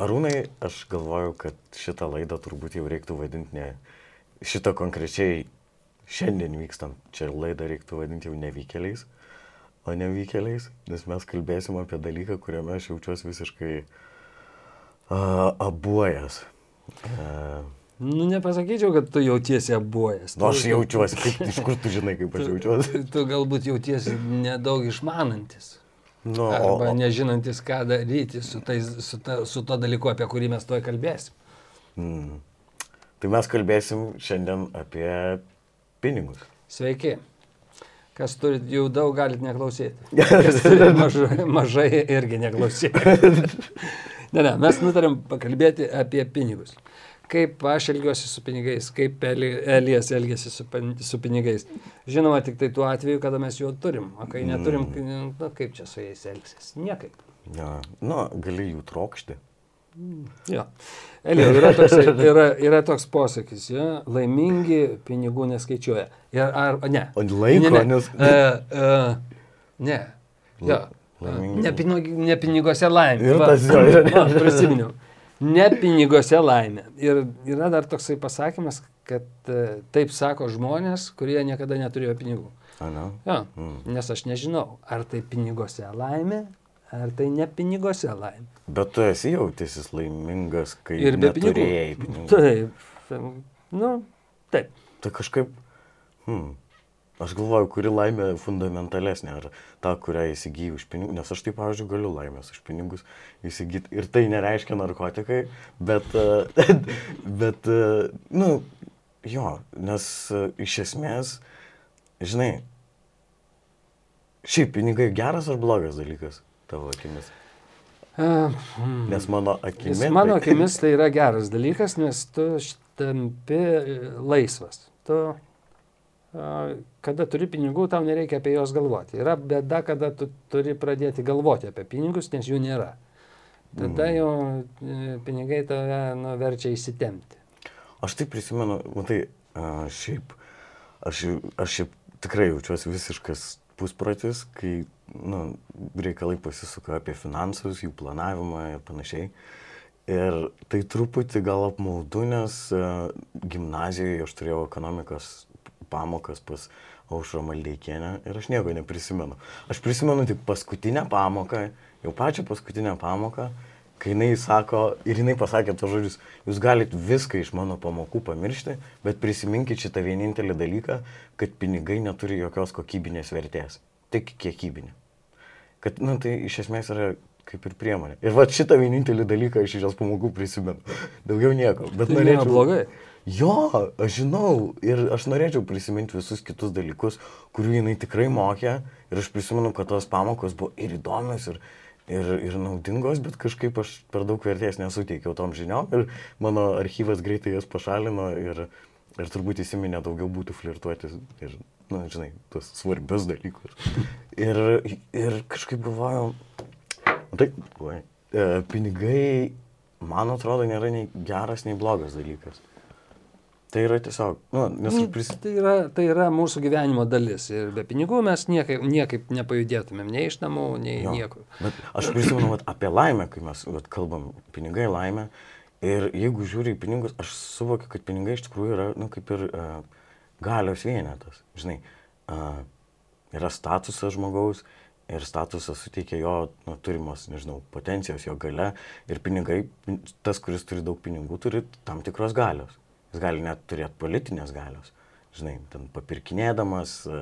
Arūnai, aš galvoju, kad šitą laidą turbūt jau reiktų vadinti ne šitą konkrečiai šiandien vykstant, čia laidą reiktų vadinti jau nevykėliais, o nevykėliais, nes mes kalbėsim apie dalyką, kuriame aš jaučiuosi visiškai uh, abuojas. Uh, Nu, nepasakyčiau, kad tu jautiesi abuojas. nu, aš jaučiuosi, kaip, iš kur tu žinai, kaip aš jaučiuosi. Tu, tu galbūt jautiesi nedaug išmanantis. Nu, o, Arba o, nežinantis, ką daryti su, tais, su, ta, su to dalyku, apie kurį mes tuoj kalbėsim. mm, tai mes kalbėsim šiandien apie pinigus. Sveiki. Kas turit jų daug, galit neklausyti. Kas turit mažai, mažai irgi neklausyti. Ne, ne, mes nutarėm pakalbėti apie pinigus. Kaip aš elgiuosi su pinigais, kaip Eli- Elijas elgesi su, su pinigais. Žinoma, tik tai tuo atveju, kada mes jų turim. O kai neturim, na, kaip čia su jais elgsis? Niekaip. Ja, nu, gali jų trokšti. Jo. Elija, yra, toks, yra, yra toks posakis, ja? laimingi pinigų neskaičiuoja. Ir, ar, ne. O laiko, ne, ne. nes- Uh, uh, ne. Jo. Laimingi. Ne, ne pinigose laimė. Ir tas jo, yra. prisiminiau. Ne pinigose laimė. Ir yra dar toksai pasakymas, kad uh, taip sako žmonės, kurie niekada neturėjo pinigų. Ane? Jo, Mm. nes aš nežinau, ar tai pinigose laimė, ar tai ne pinigose laimė. Bet tu esi jautėsis laimingas, kai Ir be pinigų. pinigų. Taip. Nu, taip. Tai kažkaip, hmm, aš galvoju, kuri laimė fundamentalesnė, ar ta, kurią įsigyji už pinigus, nes aš taip, pavyzdžiui, galiu laimės už pinigus įsigyti. Ir tai nereiškia narkotikai, bet, bet, nu, jo, nes iš esmės, žinai, šiaip pinigai geras ar blogas dalykas tavo akimis? Nes mano akimis. Mano tai- akimis tai yra geras dalykas, nes tu tampi laisvas. Tu, kada turi pinigų, tau nereikia apie juos galvoti. Yra bėda, kada tu turi pradėti galvoti apie pinigus, nes jų nėra. Tada Mhm. jau e, pinigai tave nu, verčia įsitempti. Aš tai prisimenu, matai, šiaip, aš, aš šiaip tikrai jaučiuosi visiškas pusprotis, kai nu, reikalai pasisuka apie finansus, jų planavimą ir panašiai. Ir tai truputį gal apmaudu, nes a, gimnazijoje aš turėjau ekonomikos pamokas pas Aušro Maldeikienę ir aš nieko neprisimenu. Aš prisimenu tik paskutinę pamoką, jau pačią paskutinę pamoką, kai jinai sako, ir jinai pasakė tos žodžius, jūs galite viską iš mano pamokų pamiršti, bet prisiminkit šitą vienintelį dalyką, kad pinigai neturi jokios kokybinės vertės, tik kiekybinė. Kad, na, tai iš esmės yra kaip ir priemonė. Ir va šitą vienintelį dalyką iš šios pamokų prisimenu. Daugiau nieko. Bet Tai norėčiau... blogai. Jo, aš žinau ir aš norėčiau prisiminti visus kitus dalykus, kurių jinai tikrai mokė ir aš prisimenu, kad tos pamokos buvo ir įdomios, ir, ir, ir naudingos, bet kažkaip aš per daug vertės nesuteikiau tom žiniom ir mano archyvas greitai jas pašalino ir, ir turbūt įsiminė daugiau būtų flirtuoti ir, na, žinai, tos svarbius dalykus. Ir, ir kažkaip galvojau, nu tai, oi, e, pinigai, man atrodo, nėra nei geras, nei blogas dalykas. Tai yra tiesiog, nu, nes aš prisimenu. Tai yra, tai yra mūsų gyvenimo dalis. Ir be pinigų mes niekaip, niekaip nepajudėtumėm, nei iš namų, nei Jo. niekur. Bet aš prisimenu vat, apie laimę, kai mes vat, kalbam, pinigai laimė. Ir jeigu žiūri į pinigus, aš suvokiu, kad pinigai iš tikrųjų yra, nu, kaip ir uh, galios vienetas. Žinai, uh, yra statusas žmogaus ir statusas suteikia jo nu, turimos, nežinau, potencijos, jo gale. Ir pinigai, pin- tas, kuris turi daug pinigų, turi tam tikros galios. Jis gali net turėti politinės galios. Žinai, ten papirkinėdamas e,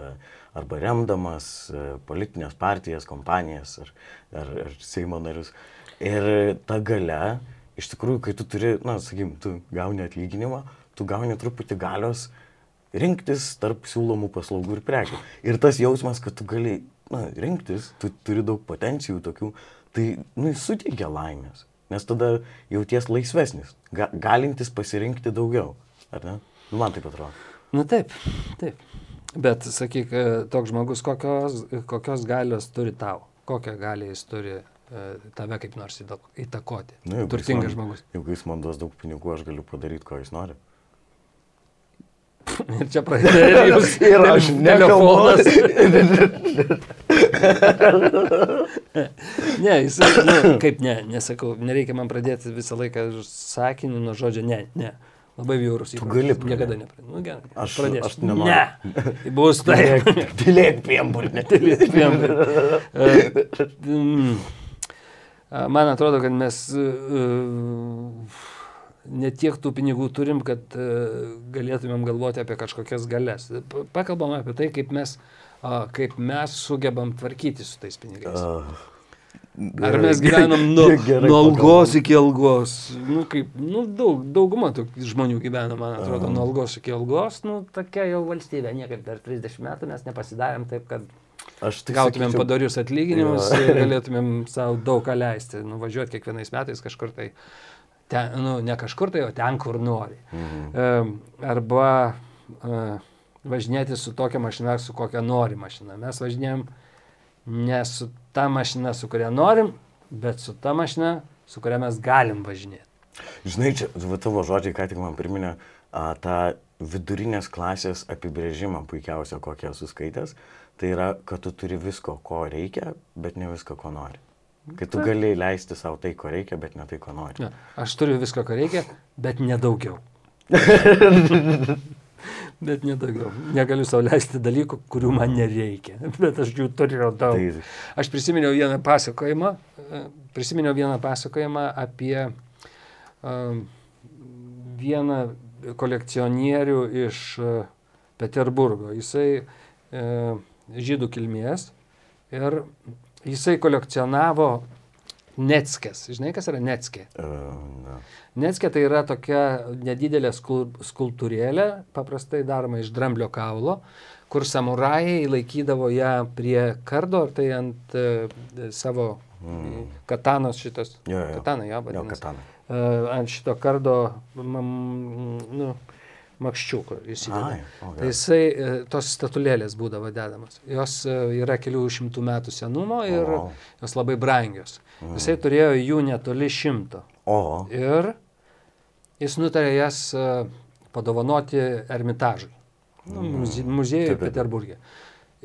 arba remdamas e, politinės partijas, kompanijas ar, ar, ar Seimo narius. Ir ta gale, iš tikrųjų, kai tu turi, na, sakykim, tu gauni atlyginimą, tu gauni truputį galios rinktis tarp siūlomų paslaugų ir prekių. Ir tas jausmas, kad tu gali, na, rinktis, tu turi daug potencijų tokių, tai, nu, suteikia laimės. Nes tada jauties laisvesnis, ga, galintis pasirinkti daugiau. Ar ne? Nu, man taip atrodo. Nu taip, taip. Bet sakyk, e, toks žmogus, kokios, kokios galios turi tau? Kokią galią jis turi e, tave kaip nors įta- įtakoti? Nu, Turtingas žmogus. Jeigu jis man duos daug pinigų, aš galiu padaryti, ko jis nori. Ir čia prasidėjo jūs Ir aš telefonas. ne, jis, nu, kaip ne, nesakau, nereikia man pradėti visą laiką sakinį nuo žodžio ne, ne. Labai bjaurus. Tu gali įprotis. Niekada nepradėsiu. Nu, gerai. Aš- pradėsiu. aš nenoriu. Ne. Tai bus taip. Tylėk piemburne. Mm. Man atrodo, kad mes e, ne tiek tų pinigų turim, kad e, galėtumėm galvoti apie kažkokias galės. Pa- Pakalbam apie tai, kaip mes, kaip mes sugebam tvarkyti su tais pinigais. Ar mes gyvenam nuo, nuo algos iki algos? Nu, kaip, nu, daug, dauguma tokių žmonių gyvena, man atrodo, nuo algos iki algos. Nu, tokia jau valstybė, niekaip per 30 metų mes nepasidarėm taip, kad Aš tik gautumėm sakyčiau- padarius atlyginimus Jo. ir galėtumėm savo daug ką leisti, nuvažiuoti kiekvienais metais kažkur tai, ten, nu, ne kažkur tai, o ten, kur nori. Mhm. Arba e, važinėti su tokia mašina, su kokia nori mašina. Mes važinėjom ne su ta mašina, su kuria norim, bet su ta mašina, su kuria mes galim važinėti. Žinai, čia tavo žodžiai ką tik man priminė a, tą vidurinės klasės apibrėžimą puikiausią, kokią esu skaitęs. Tai yra, kad tu turi visko, ko reikia, bet ne visko, ko nori. Kai tu gali leisti savo tai, ko reikia, bet ne tai, ko nori. Ne, aš turiu viską, ko reikia, bet nedaugiau. bet nedaugiau. Negaliu savo leisti dalykų, kurių man nereikia, bet aš jų turiu daug. Tai, Aš prisiminiau vieną pasakojimą, e, prisiminiau vieną pasakojimą apie um, vieną kolekcionierių iš e, Peterburgo. Jisai e, žydų kilmės ir jisai kolekcionavo Netskės. Žinai, kas yra Netskė? uh, na. Netskė tai yra tokia nedidelė skul skulptūrėlė, paprastai daroma iš dramblio kaulo, kur samurajai laikydavo ją prie kardo, ar tai ant e, savo mm. katanos šitas. Jo, jo. Katana, jo, Jo, vadinasi. katana. E, ant šito kardo mam, nu, makščiukų įsideda. Tai jisai, e, tos statulėlės būdavo dedamos. Jos e, yra kelių šimtų metų senumo ir O, jos labai brangios. Jisai turėjo jų netoli šimto. O, Ir jis nutarė jas e, padovanoti Ermitažui, nu, muzie, muziejui taip. Peterburgė.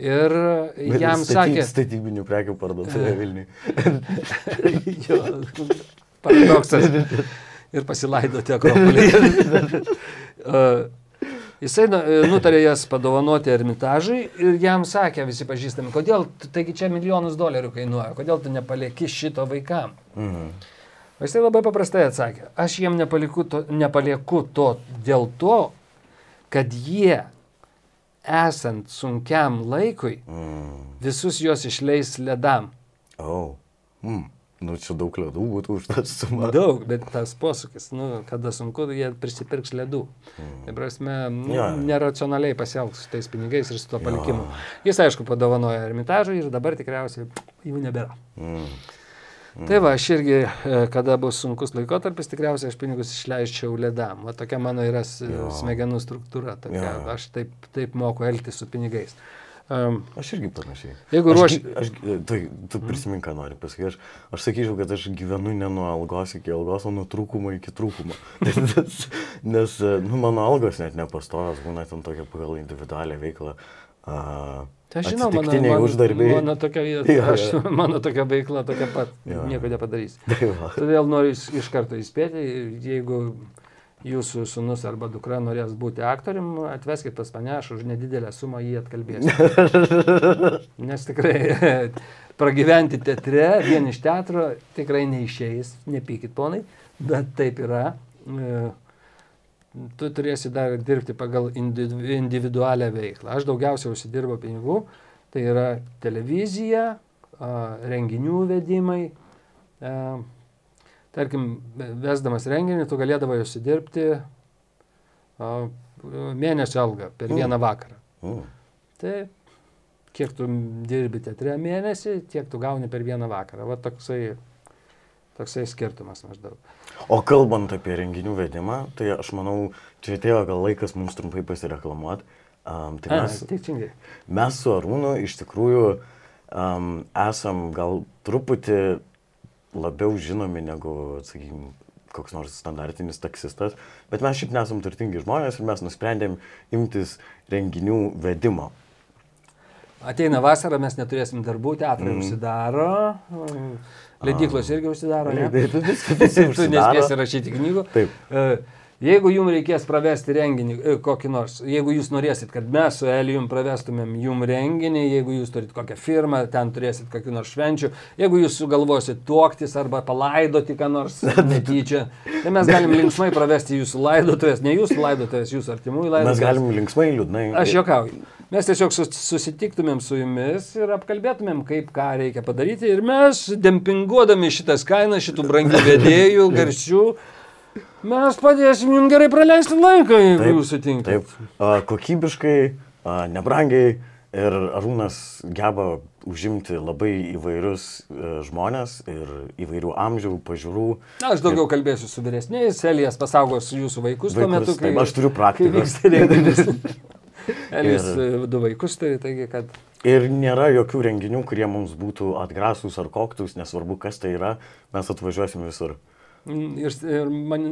Ir bet jam staty- sakė, Statybinių prekių parduotuvė Vilniui. jo, paradoksas, ir pasilaidoti Akropolį. E, Jisai nu- nutarė jas padovanoti Ermitažui ir jam sakė visi pažįstami, kodėl, taigi čia milijonus dolerių kainuoja, kodėl tu nepalieki šito vaikam. Mhm. Jisai labai paprastai atsakė, aš jiem nepalieku to, nepalieku to dėl to, kad jie, esant sunkiam laikui, Mm. visus juos išleis ledam. O, mm. Nu čia daug ledų būtų už tą sumą. Daug, bet tas posūkis, nu, kada sunku, jie prisipirks ledų. Tai prasme, nu, Jo. neracionaliai pasielgs su tais pinigais ir su tuo palikimu. Jis, aišku, padovanojo ermitažui ir dabar tikriausiai jų nebėra. Mm. Tai va, aš irgi, e, kada bus sunkus laikotarpis, tikriausiai aš pinigus išleisčiau ledam. Va tokia mano yra Jo. smegenų struktūra. Tokia. Jo. Aš taip, taip moku elgtis su pinigais. Um, Aš irgi panašiai. Jeigu Aš ruoši- gi- Aš, tai, tu prisimink, ką nori pasakyti. Aš, aš sakyčiau, kad aš gyvenu ne nuo algos iki algos, o nuo trūkumo iki trūkumo. nes, nes nu, mano algos net nepastovas, būna ten tokia pagal individualią veiklą. Uh, aš žinau, mano, mano, uždarbiai. mano, tokia, Jo, aš, jo. mano tokia veikla tokia pat. Jo. Nieko nepadarysi. Tai. Todėl noriu iš karto įspėti, jeigu jūsų sunus arba dukra norės būti aktorium, atveskit pas mane, aš už nedidelę sumą jį atkalbėsiu. Nes tikrai pragyventi teatre, vien iš teatro, tikrai neišeis, nepykit ponai, bet taip yra. E, Tu turėsi dar dirbti pagal individu- individualią veiklą. Aš daugiausiai užsidirbu pinigų, tai yra televizija, renginių vedimai, tarkim, vesdamas renginį, tu galėdavai užsidirbti a, mėnesio algą per Mm. vieną vakarą. Mm. Tai kiek tu dirbi teatre mėnesį, tiek tu gauni per vieną vakarą. Va toksai, toksai skirtumas maždaug. O kalbant apie renginių vedimą, tai aš manau, čia atėjo gal laikas mums trumpai pasireklamuoti. Um, tai A, mes, teisingai. mes su Arūnu iš tikrųjų um, esam gal truputį labiau žinomi negu, sakykime, koks nors standartinis taksistas, bet mes šiaip nesam turtingi žmonės ir mes nusprendėm imtis renginių vedimo. Ateina vasara, mes neturėsim darbų, teatrai mm. užsidaro, leidyklos irgi užsidaro. Ne? Taip, visi tu nespėsi rašyti knygų. Taip. E, Jeigu jums reikės pravesti renginį, e, kokį nors, jeigu jūs norėsit, kad mes su Elijum pravestumėm jum renginį, jeigu jūs turit kokią firmą, ten turėsit kokių nors švenčių, jeigu jūs sugalvosit tuoktis arba palaidoti ką nors netyčia, tai mes galim linksmai pravesti jūsų laidotuvės, ne jūsų laidotuvės, jūsų artimųjų laidotuvės. Mes galim linksmai, liūdnai. Aš juokauju. Mes tiesiog susitiktumėm su jumis ir apkalbėtumėm, kaip ką reikia padaryti. Ir mes, dempinguodami šitas kainas, šitų brangių vedėjų, garsių, Mes padėsim jums gerai praleisti laiką, jeigu taip, jūs sutinkate. Taip, a, kokybiškai, a, nebrangiai ir Arūnas geba užimti labai įvairius a, e, žmonės ir įvairių amžių, pažiūrų. Na, aš daugiau ir... kalbėsiu su vyresniais, Elijas pasaugos jūsų vaikus, vaikus tuo metu, kai... Taip, aš turiu praktikos. Elijas ir... E, du vaikus turi, taigi kad... Ir nėra jokių renginių, kurie mums būtų atgrasus ar koktus, nesvarbu kas tai yra, mes atvažiuosim visur. Ir, ir man,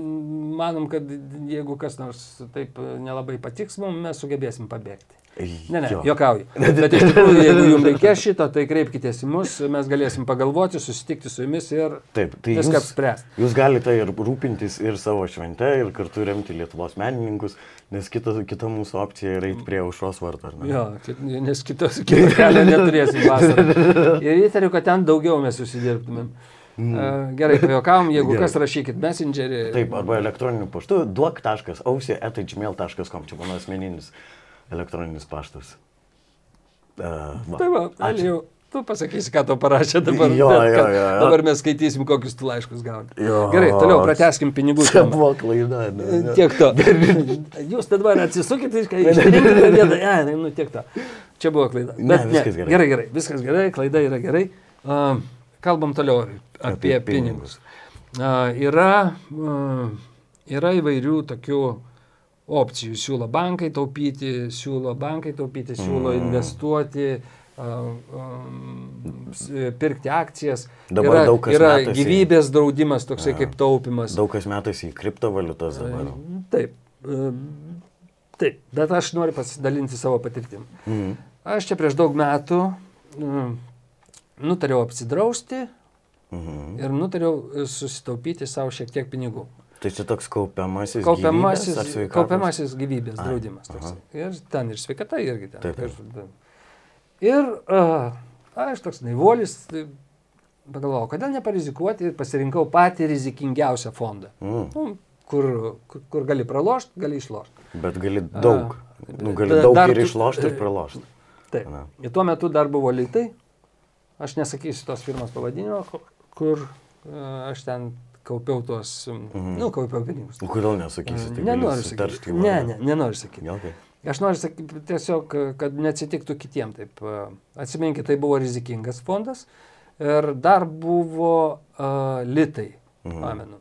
manom, kad jeigu kas nors taip nelabai patiks mums, mes sugebėsim pabėgti. Ne, ne, jo. juokauju. Bet iš tikrųjų, jeigu jums reikės šito, tai kreipkite į mus, mes galėsim pagalvoti, susitikti su jumis ir Taip, tai viską apspręsti. Jūs galite ir rūpintis ir savo švente, ir kartu remti Lietuvos menininkus, nes kita, kita mūsų opcija yra eiti prie aušros vartų. Jo, nes kitos, kito kelio neturėsim vasarą. Ir įtariu, kad ten daugiau mes susidirbtumėm. Mm. Gerai, pajokavom, jeigu Gerai. kas rašykit messengerį. Taip, arba elektroniniu paštu duok.ausė.gmail.com, čia mano asmeninis elektroninis paštas. Uh, va. Tai va, ačiū. Tu pasakysi, ką to parašė dabar. Jo, bet, jo, jo, jo. Dabar mes skaitysim, kokius tu laiškus gauni. Gerai, toliau prateskim pinigų. Čia buvo klaida. Ne, ne. Tiek to. Jūs dabar atsisukite, išrinkite vietą. Ja, nu tiek to. Čia buvo klaida. Bet, ne, viskas ne. gerai. Gerai, gerai, viskas gerai, klaida yra gerai. Uh, kalbam toliau apie, apie pinigus. Uh, yra, uh, yra įvairių tokių opcijų. Siūlo bankai taupyti, siūlo bankai taupyti, siūlo mm. investuoti, uh, um, pirkti akcijas. Dabar yra, daug kas yra metasi. gyvybės draudimas, toksai kaip taupimas. Daug kas metais į kriptovaliutas dabar. Taip. Taip, bet aš noriu pasidalinti savo patirtim. Mm. Aš čia prieš daug metų nutariau apsidrausti mhm. ir nutariau e, susitaupyti savo šiek tiek pinigų. Tai čia toks kaupiamasis, kaupiamasis gyvybės, kaupiamasis gyvybės Ai, draudimas. Ir ten ir sveikata irgi ten. Taip, taip. Ir uh, aš toks naivolis, tai pagalvojau, kodėl neparizikuoti ir pasirinkau patį rizikingiausią fondą. Mm. Nu, kur, kur, kur gali pralošti, gali išlošti. Bet gali daug. Uh, nu, gali daug dar, ir išlošti ir pralošti. Taip. Na. Ir tuo metu dar buvo litai, Aš nesakysiu tos firmos pavadinimo, kur e, aš ten kaupiau tuos, mhm. nu, kaupiau pinigus. Kodėl nesakysi? Tai nenoriu sakyti. Ne, ne, nenoriu sakyti. Okay. Aš noriu sakyti tiesiog, kad neatsitiktų kitiem taip. E, atsiminkit, tai buvo rizikingas fondas ir dar buvo uh, litai, mhm. pamenu.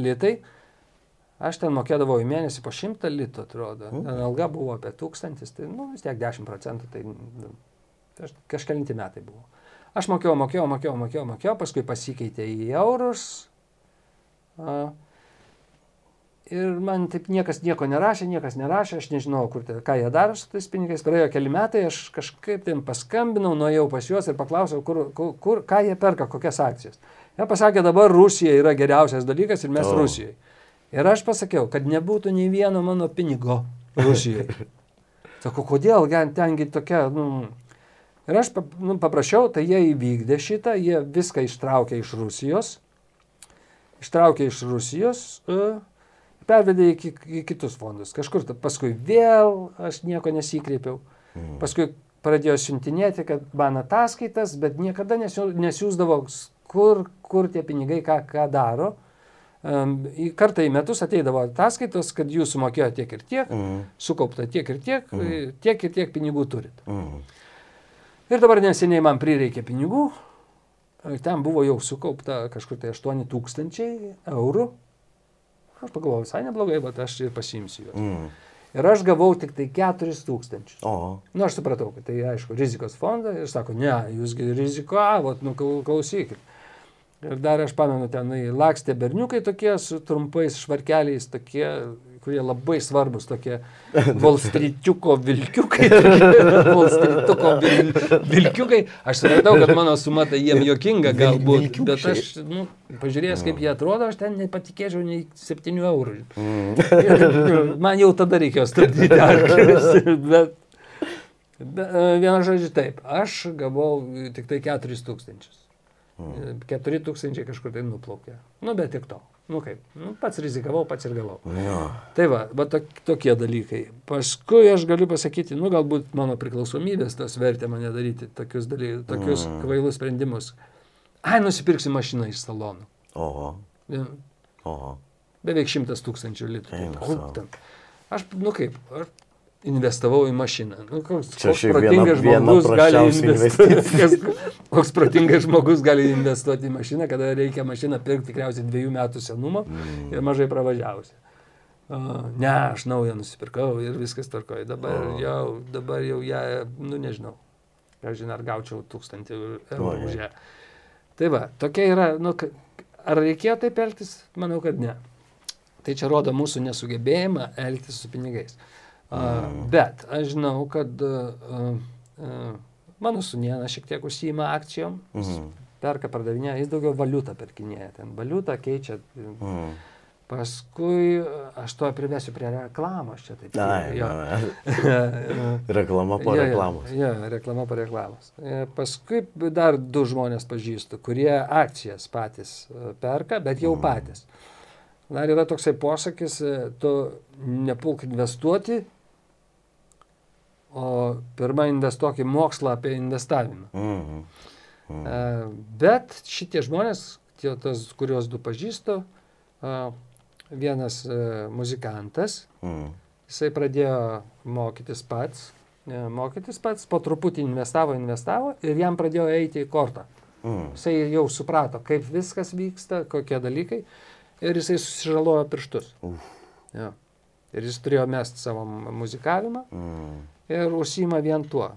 Litai. Aš ten mokėdavau į mėnesį po šimtą litų, atrodo. Mhm. Alga buvo apie tūkstantis, tai, nu, vis tiek 10 procentų, tai, tai kažkelinti metai buvo. Aš mokėjau, mokėjau, mokėjau, mokėjau, mokėjau, paskui pasikeitė į eurus. A, ir man taip niekas nieko nerašė, niekas nerašė, aš nežinau, kur tai, ką jie daro su tais pinigais. Praėjo keli metai, aš kažkaip ten paskambinau, nuėjau pas juos ir paklausiau, kur, kur, kur, ką jie perka, kokias akcijas. Jie pasakė, dabar Rusija yra geriausias dalykas ir mes oh. Rusijai. Ir aš pasakiau, kad nebūtų nei vieno mano pinigo Rusijai. Sako, kodėl, tengi tokia, nu, Ir aš nu, paprašiau, tai jie įvykdė šitą, jie viską ištraukė iš Rusijos, ištraukė iš Rusijos, uh, pervedė į, į kitus fondus. Kažkur, paskui vėl aš nieko nesikreipiau. Mhm. Paskui pradėjo siuntinėti, kad man ataskaitas, bet niekada nesiūsdavo, kur, kur tie pinigai, ką, ką daro. Um, kartą į metus ateidavo ataskaitos, kad jūs sumokėjote tiek ir tiek, mhm. sukaupta tiek ir tiek, mhm. tiek ir tiek pinigų turit. Mhm. Ir dabar neseniai man prireikė pinigų, ten buvo jau sukaupta kažkur tai 8 tūkstančiai eurų. Aš pagalvojau, visai neblogai, bet aš ir pasimsiu juos. Mm. Ir aš gavau tik tai 4 tūkstančius. O. Na, nu, aš supratau, kad tai aišku, rizikos fondą ir sako, ne, jūsgi rizikavot, nu klausykit. Ir dar aš pamenu, ten lakstė berniukai tokie su trumpais švarkeliais, tokie, kurie labai svarbus, tokie Volstrytiuko vilkiukai. Volstrytiuko vil, vilkiukai. Aš supratau, kad mano suma tai jiem jokinga galbūt, bet aš, nu, pažiūrėjęs, kaip jie atrodo, aš ten nepatikėčiau nei 7 eurų. Ir man jau tada reikėjo stabdyti arklius, bet Be, viena žodžiu taip, aš gavau tik tai 4 tūkstančius. 4 tūkstančiai kažkur tai nuplaukė. Nu, bet tik to. Nu kaip, nu, pats rizikavau, pats ir gavau. Jo. Tai va, va tok, tokie dalykai. Paskui aš galiu pasakyti, nu galbūt mano priklausomybės tas vertė mane daryti tokius, dalykus, tokius mm. kvailus sprendimus. Ai, nusipirksiu mašiną iš salonų. Oho. Oho. Beveik šimtas tūkstančių litrų. Aš, nu kaip, aš investavau į mašiną. Nu, koks, Čia koks protingas žmogus gali investuoti. Koks protingas žmogus gali investuoti į mašiną, kada reikia mašiną pirkti tikriausiai dviejų metų senumo Mm. ir mažai pravažiavusi. Uh, ne, aš naują nusipirkau ir viskas tvarkoja. Dabar O. jau, dabar jau ją, nu nežinau. Aš žinau, ar gaučiau tūkstantį eurų už ją. Tai va, tokia yra, nu, ar reikėjo taip elgtis? Manau, kad ne. Tai čia rodo mūsų nesugebėjimą elgtis su pinigais. Uh, bet aš žinau, kad mano sunienas šiek tiek užsijima akcijom, Mhm. perka, pardavinėja, jis daugiau valiutą perkinėja. Ten valiutą keičia. Mhm. Paskui aš to privesiu prie reklamos čia taip. Ai, jo. na, reklama po jo, reklamos. Jo, reklama po reklamos. E, Paskui dar du žmonės pažįstu, kurie akcijas patys e, perka, bet jau patys. Dar yra toksai posakis, e, tu nepulk investuoti, o pirmą investuok į mokslą apie investavimą. Mhm. E, Bet šitie žmonės, tie, tas, kuriuos du pažįstu, e, vienas e, muzikantas, Mhm. Jisai pradėjo mokytis pats, mokytis pats, po truputį investavo, investavo ir jam pradėjo eiti į kortą. Mhm. Jisai jau suprato, kaip viskas vyksta, kokie dalykai ir jisai susižalojo pirštus. Uf. Jo. Ir jis turėjo mesti savo muzikavimą Mhm. Ir užsima vien tuo,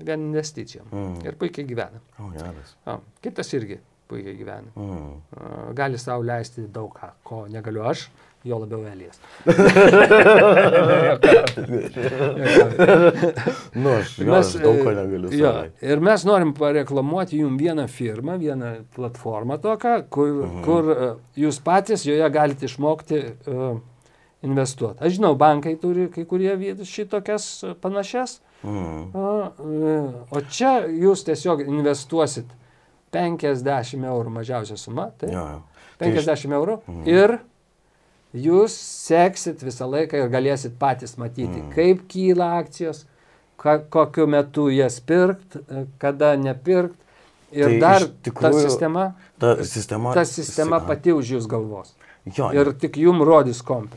vien investicijom. Mhm. Ir puikiai gyvena. O, geras. O, kitas irgi puikiai gyvena. A, Gali savo leisti daug ką, ko negaliu aš, jo labiau Elijas. Nu, aš, Mes, daug ko e, negaliu jo, ir mes norim pareklamuoti jums vieną firmą, vieną platformą tokią, kur, Mhm. kur e, jūs patys joje galite išmokti uh, investuoti. Aš žinau, bankai turi kai kurie šitokias e, panašias, o, e, o čia jūs tiesiog investuosit 50 eurų mažiausia suma, tai Jo, jo. Tai iš- 50 eurų Mhm. ir jūs seksit visą laiką ir galėsit patys matyti, Mhm. kaip kyla akcijos, ka, kokiu metu jas pirkt, e, kada nepirkt. Ir Tai dar iš ta tikrųjų- sistema, Ta sistema. ta sistema si- pati už jūs galvos. Jo, Ir tik jum rodys kompą.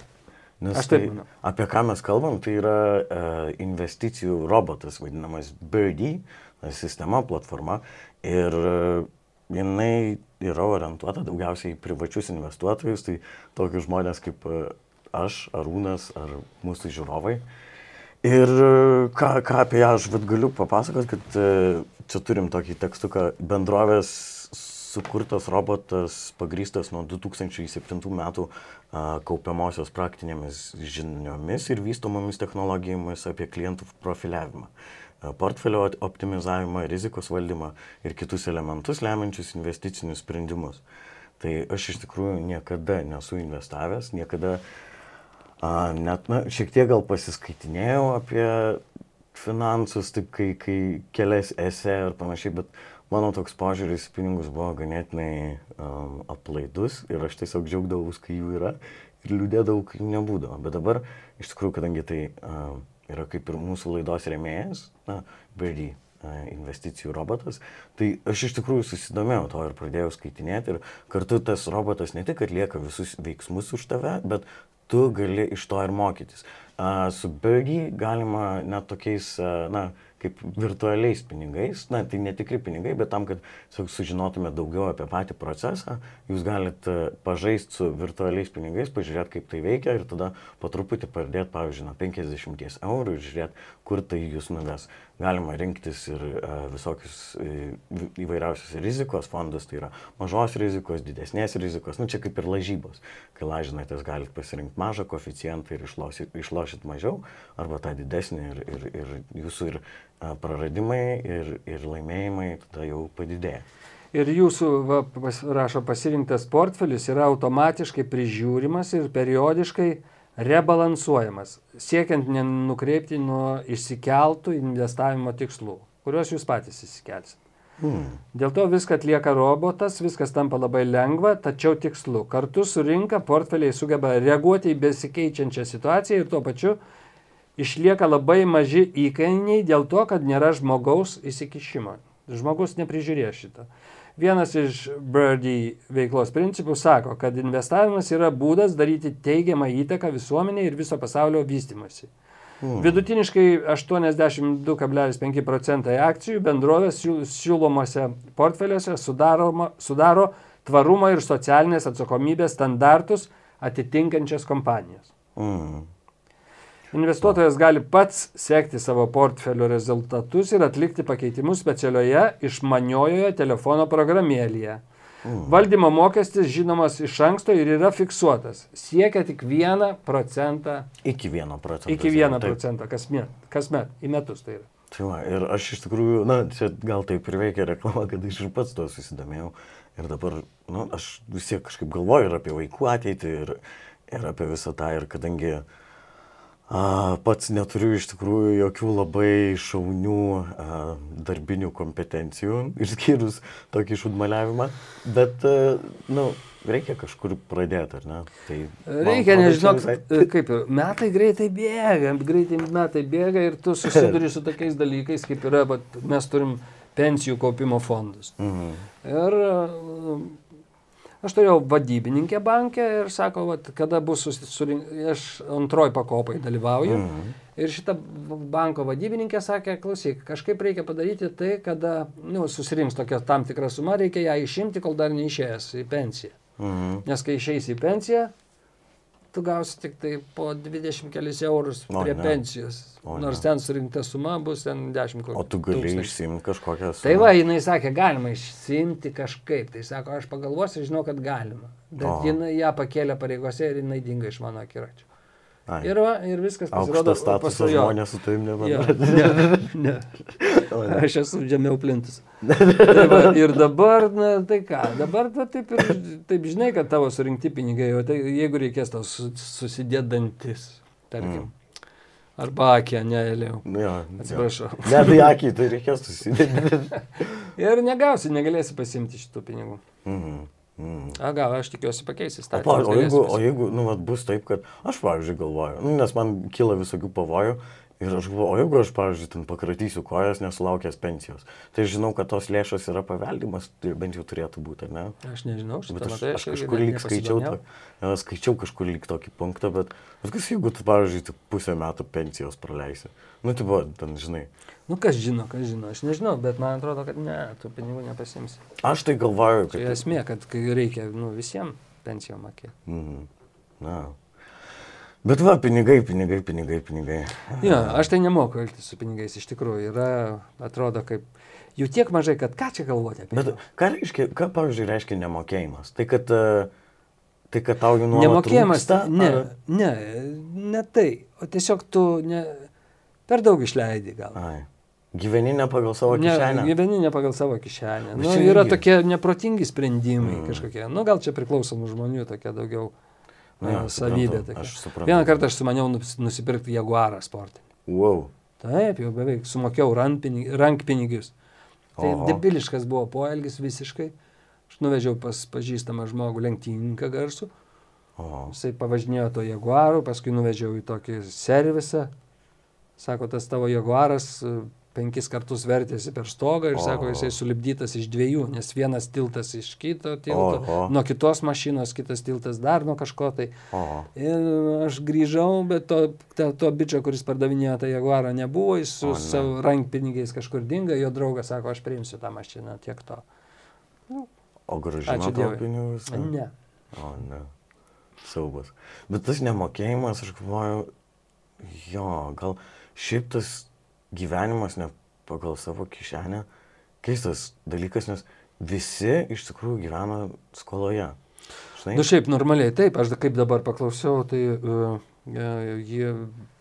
Nes Aš taip tai, manau. apie ką mes kalbam, tai yra uh, investicijų robotas, vadinamas Birdie, ta sistema, platforma. Ir uh, jinai yra orientuota daugiausiai į privačius investuotojus, tai tokius žmonės kaip uh, aš, Arūnas ar mūsų žiūrovai. Ir e, ką, ką apie ją aš vat galiu papasakoti, kad e, čia turim tokį tekstuką bendrovės sukurtas robotas pagrystas nuo 2007 metų kaupiamosios praktinėmis žiniomis ir vystomomis technologijomis apie klientų profiliavimą, portfelio optimizavimą, rizikos valdymą ir kitus elementus lemiančius investicinius sprendimus. Tai aš iš tikrųjų niekada nesu investavęs, niekada A, net, na, šiek tiek gal pasiskaitinėjau apie finansus, taip kai, kai kelias esė ir panašiai, bet mano toks požiūris į pinigus buvo ganėtinai um, aplaidus ir aš tiesiog džiaugdavausi, kai jų yra ir liūdėdavau, kai jų nebūdavo. Bet dabar, iš tikrųjų, kadangi tai um, yra kaip ir mūsų laidos remėjas, na, Birdie a, investicijų robotas, tai aš iš tikrųjų susidomėjau to ir pradėjau skaitinėti ir kartu tas robotas ne tik atlieka visus veiksmus už tave, bet tu gali iš to ir mokytis. A, su Birdie galima net tokiais, a, na, kaip virtualiais pinigais, na, tai netikri pinigai, bet tam, kad sužinotume daugiau apie patį procesą, jūs galite pažaisti su virtualiais pinigais, pažiūrėti, kaip tai veikia ir tada po truputį pradėti, pavyzdžiui, nuo 50 eurų ir žiūrėti, kur tai jūs nuves. Galima rinktis ir uh, visokius uh, įvairiausius rizikos fondus, tai yra mažos rizikos, didesnės rizikos, nu čia kaip ir lažybos. Kai lažinatės, galite pasirinkti mažą koficijantą ir išlošit, išlošit mažiau, arba tą didesnį ir, ir, ir jūsų ir uh, praradimai, ir, ir laimėjimai tada jau padidėja. Ir jūsų, va, pas, rašo, pasirinktas portfelis yra automatiškai prižiūrimas ir periodiškai rebalansuojamas, siekiant nenukreipti nuo išsikeltų investavimo tikslų, kuriuos jūs patys įsikelsit. Hmm. Dėl to viską atlieka robotas, viskas tampa labai lengva, tačiau tikslu. Kartu su rinka portfeliai sugeba reaguoti į besikeičiančią situaciją ir tuo pačiu išlieka labai maži įkainiai dėl to, kad nėra žmogaus įsikišimo. Žmogus neprižiūrės šitą. Vienas iš Birdie veiklos principų sako, kad investavimas yra būdas daryti teigiamą įtaką visuomeniai ir viso pasaulio vystimasi. Hmm. Vidutiniškai 82,5 procentai akcijų bendrovės siūlomose portfeliuose sudaro, tvarumo ir socialinės atsakomybės standartus atitinkančias kompanijas. Hmm. Investuotojas gali pats sekti savo portfelio rezultatus ir atlikti pakeitimus specialioje išmaniojoje telefono programėlėje. Mm. Valdymo mokestis žinomas iš anksto ir yra fiksuotas. Siekia tik 1 procentą. Iki 1 procento. Iki 1 procentą kasmet, kasmet, į metus tai yra. Tai va, ir aš iš tikrųjų, na, čia gal taip ir veikia reklama, kad aš ir pats to susidomėjau. Ir dabar, na, aš vis tiek kažkaip galvoju ir apie vaikų ateitį, ir, ir apie visą tą, ir kadangi uh, pats neturiu iš tikrųjų jokių labai šaunių darbinių kompetencijų, išskyrus tokį šudmaliavimą, bet, na, nu, reikia kažkur pradėti, ar ne? Tai, reikia, nežinau, visai... kaip ir metai greitai bėga, greitai metai bėga ir tu susiduri su tokiais dalykais, kaip yra, bet mes turim pensijų kaupimo fondus. Mhm. Ir Aš turėjau vadybininkę bankę ir sako, vat, kada bus susirinkti, aš antroji pakopai dalyvauju. -hmm. Ir šita banko vadybininkė sakė, klausyk, kažkaip reikia padaryti tai, kada nu, susirinks tokia tam tikra suma, reikia ją išimti, kol dar neišėjęs į pensiją. -hmm. Nes kai išeisi į pensiją, tu gausi tik tai po 20 kelis eurus o, prie ne. pensijos. O, Nors ne. ten surinkta suma bus ten 10 kokių. O tu gali išsimti kažkokią sumą. Tai va, jinai sakė, galima išsimti kažkaip. Tai sako, aš pagalvosiu, žinau, kad galima. Bet o. jinai ją pakėlė pareigose ir jinai dinga iš mano akiračio. Ai. Ir, va, ir viskas pasirodo. Statuso žmonės su tavim nebendrauja. Ne, ne. Aš esu žemiau plintus. tai va, ir dabar, na, tai ką, dabar ta, taip ir, taip žinai, kad tavo surinkti pinigai, o tai jeigu reikės tau susidėdantis, tarkim. Mm. Arba akė, ne, Eliau. Ja, Atsiprašau. Ja. Ne, tai akį, tai reikės susidėti. ir negausi, negalėsi pasimti šitų pinigų. Mhm. Mm. A, gal aš tikiuosi pakeisti įstatymą. O, o jeigu, o jeigu nu, vat, bus taip, kad aš, pavyzdžiui, galvoju, nu, nes man kyla visokių pavojų ir aš galvoju, o jeigu aš, pavyzdžiui, ten pakratysiu kojas nesulaukęs pensijos, tai žinau, kad tos lėšos yra paveldimas, tai bent jau turėtų būti, ne? Aš nežinau, šitą aš, matai, aš, aš kažkur lyg skaičiau, to, skaičiau kažkur lyg tokį punktą, bet, bet kas jeigu tu, pavyzdžiui, pusę metų pensijos praleisi? Nu, tai buvo, ten, žinai. Nu, kas žino, kas žino, aš nežinau, bet man atrodo, kad ne, tų pinigų nepasimsi. Aš tai galvoju, kad... Tai esmė, kad reikia, nu, visiems pensijom mokėti. Mhm. Na. Bet va, pinigai, pinigai, pinigai, pinigai. Ja, aš tai nemoku elgtis su pinigais, iš tikrųjų, yra, atrodo, kaip jų tiek mažai, kad ką čia galvoti apie. Bet ką reiškia, ką, pavyzdžiui, reiškia nemokėjimas? Tai kad, tai, kad tau jų nuolat. Nemokėjimas, trūksta, ne, ar... ne, ne tai, o tiesiog tu ne, per daug išleidi gal. Ai. Gyveni ne pagal savo kišenę. Ne, gyveni ne pagal savo kišenę. Nu, yra tokie neprotingi sprendimai mm. kažkokie. Nu, gal čia priklauso nuo žmonių tokia daugiau nu, ja, savybė. Vieną kartą aš sumaniau nusipirkti Jaguarą sportinį. Wow. Taip, jau beveik sumokėjau rankpinigius. Tai Oho. debiliškas buvo poelgis visiškai. Aš nuvežiau pas pažįstamą žmogų lenktynininką garsų. Oho. Jisai pavažinėjo to Jaguaru, paskui nuvežiau į tokį servisą. Sako, tas tavo Jaguaras penkis kartus vertėsi per stogą ir o. sako, jisai sulibdytas iš dviejų, nes vienas tiltas iš kito tilto, o, o. nuo kitos mašinos, kitas tiltas dar nuo kažko tai. O. Ir aš grįžau, bet to, to, to bičio, kuris pardavinėjo tą jaguarą, nebuvo, jis su o, ne. savo rankpinigiais kažkur dinga, jo draugas sako, aš priimsiu tą mašiną, tiek to. Nu, o gražino tavo pinigus? Ne. ne. O, ne. Siaubas. Bet tas nemokėjimas, aš galvoju, jo, gal šiaip tas gyvenimas ne pagal savo kišenę keistas dalykas, nes visi iš tikrųjų gyvena skoloje. Žinai? Nu šiaip normaliai, taip, aš kaip dabar paklausiau, tai uh, jie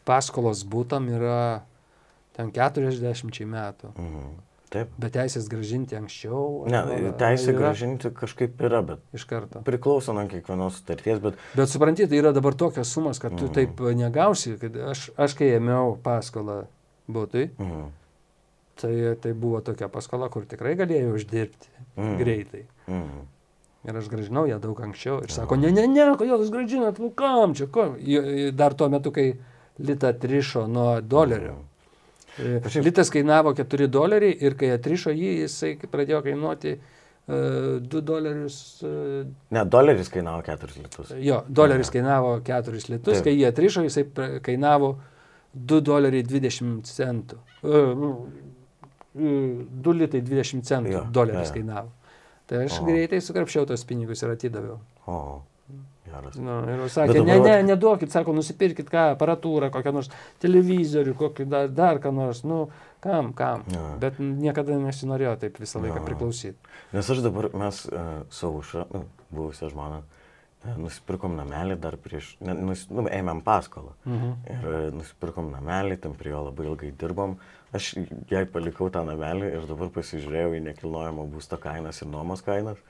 paskolos būtam yra ten 40 metų. Mhm. Taip. Bet teisės gražinti anksčiau? Ne, teisė yra? gražinti kažkaip yra, bet. Iš karto. Priklauso nuo kiekvienos sutarties, bet. Bet supranti, tai yra dabar tokios sumas, kad tu mm. taip negausi, kad aš, aš kai ėmiau paskolą būtui, mm. tai, tai buvo tokia paskola, kur tikrai galėjau uždirbti mm. greitai. Mm. Ir aš gražinau ją daug anksčiau. Ir sako, ne, ne, ne, kodėl jūs gražinat, nu kam čia, ko? Dar tuo metu, kai litą trišo nuo dolerio. Mm. Litas kainavo 4 doleriai ir kai atrišo jį, jisai pradėjo kainuoti uh, e, 2 dolerius. Uh, ne, doleris kainavo 4 litus. Jo, doleris ne. kainavo 4 litus, Taip. kai jį atrišo, jisai kainavo 2 doleriai 20 centų. Uh, 2 litai 20 centų jo, doleris jo. kainavo. Tai aš o. greitai sukrapšiau tos pinigus ir atidaviau. O. Geras. Nu, ir sakė, dabar... ne, ne, neduokit, sako, nusipirkit ką, aparatūrą, kokią nors televizorių, kokį dar, dar ką nors, nu, kam, kam. Ja. Bet niekada nesinorėjo taip visą laiką ja. priklausyti. Nes aš dabar, mes uh, su Auša, nu, buvusią žmoną, uh, nusipirkom namelį dar prieš, ne, nus, nu, ėmėm paskolą. Mhm. Ir uh, nusipirkom namelį, tam prie jo labai ilgai dirbom. Aš jai palikau tą namelį ir dabar pasižiūrėjau į nekilnojamo būsto kainas ir nuomos kainas.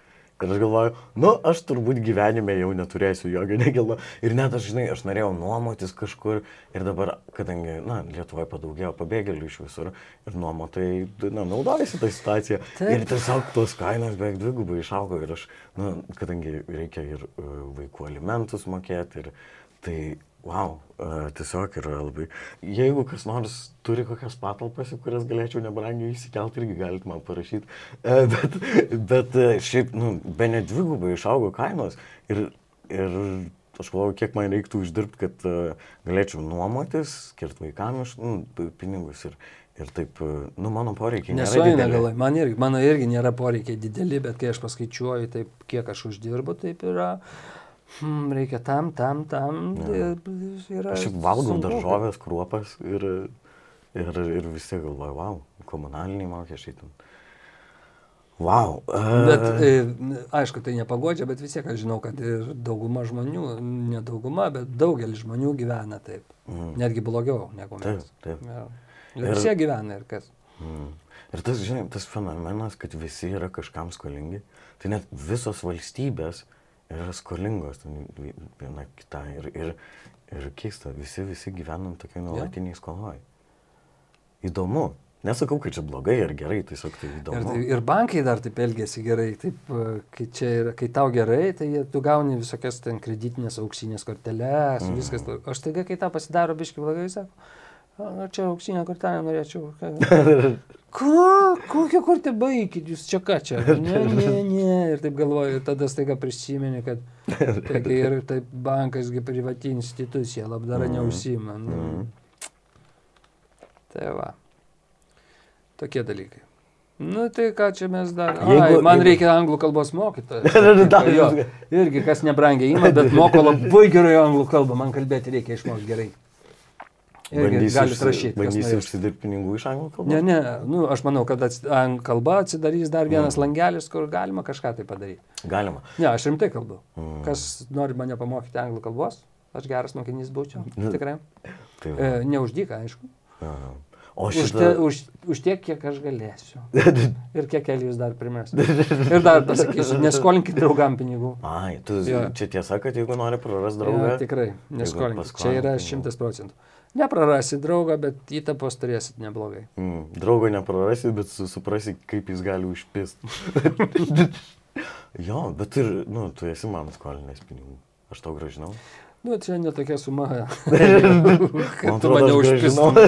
Ir aš galvoju, nu, aš turbūt gyvenime jau neturėsiu jokio nekilno. Ir net aš, žinai, aš norėjau nuomotis kažkur. Ir dabar, kadangi, na, Lietuvoje padaugėjo pabėgėlių iš visur. Ir nuomotojai, na, naudojasi tą situaciją. Taip. Ir tiesiog tos kainos beveik dvigubai išaugo. Ir aš, na, kadangi reikia ir uh, vaikų alimentus mokėti. Ir tai Wow, tiesiog yra labai. Jeigu kas nors turi kokias patalpas, į kurias galėčiau nebrangiai įsikelti, irgi galite man parašyti. Uh, bet bet uh, šiaip, nu, be net dvigubai išaugo kainos. Ir, ir aš galvoju, kiek man reiktų uždirbti, kad uh, galėčiau nuomotis, skirti vaikams nu, pinigus. Ir, ir taip, nu, mano poreikiai. Nesueina galai, man irgi, mano irgi nėra poreikiai dideli, bet kai aš paskaičiuoju, taip, kiek aš uždirbu, taip yra. Uh, hmm, reikia tam, tam, tam. Ja. Yra aš valgau sunku. daržovės, kruopas ir, ir, ir visi galvoja, wow, komunaliniai mokesčiai. Wow. Uh... Bet e, aišku, tai nepagodžia, bet vis tiek aš žinau, kad ir dauguma žmonių, ne dauguma, bet daugelis žmonių gyvena taip. Mm. Netgi blogiau negu mes. Taip, taip. Ja. Ir, ir visi gyvena ir kas. Mm. Ir tas, žinai, tas fenomenas, kad visi yra kažkam skolingi, tai net visos valstybės uh, yra skolingos viena kita ir, ir, ir keista, visi, visi gyvenam tokiai nuolatiniai skoloj. Įdomu. Nesakau, kad čia blogai ar gerai, tiesiog tai įdomu. Ir, ir bankai dar taip elgesi gerai, taip, kai, yra, kai tau gerai, tai tu gauni visokias ten kreditinės auksinės korteles, mm. viskas. Aš taigi, kai tau pasidaro biški blogai, sako, čia auksinę kortelę norėčiau. Ką? Kokią kortę baigit jūs čia ką čia? Ne, ne, ne. Ir taip galvoju, ir tada staiga prisimeni, kad taigi, ir taip bankasgi privati institucija, labdara mm. neusima. Nu. Mm. Tai va. Tokie dalykai. Nu tai ką čia mes dar. Jeigu, Ai, man jeigu... reikia anglų kalbos mokytojo. irgi kas nebrangiai įma, bet moko labai gerai anglų kalbą, man kalbėti reikia išmokti gerai. Bandysi rašyti. Bandysi užsidirbti pinigų iš anglų kalbos? Ne, ne, nu, aš manau, kad anglų kalba atsidarys dar vienas mm. langelis, kur galima kažką tai padaryti. Galima. Ne, aš rimtai kalbu. Mm. Kas nori mane pamokyti anglų kalbos, aš geras mokinys būčiau. Nu, tikrai. Tai e, Neuždyka, aišku. Aha. O šitą... už, te, už, už tiek, kiek aš galėsiu. Ir kiek Elijus dar primės. Ir dar pasakysiu, neskolinkit draugam pinigų. Ai, tu, jo. čia tiesa, kad jeigu nori prarasti draugą. Ja, tikrai, neskolinkit. Čia yra šimtas procentų. Neprarasi draugą, bet įtapos turėsit neblogai. Mm, draugo neprarasi, bet suprasi, kaip jis gali užpist. jo, bet ir, nu, tu esi man skolinęs pinigų. Aš tau gražinau. Nu, čia netokia suma. Kaip tu mane užpistum.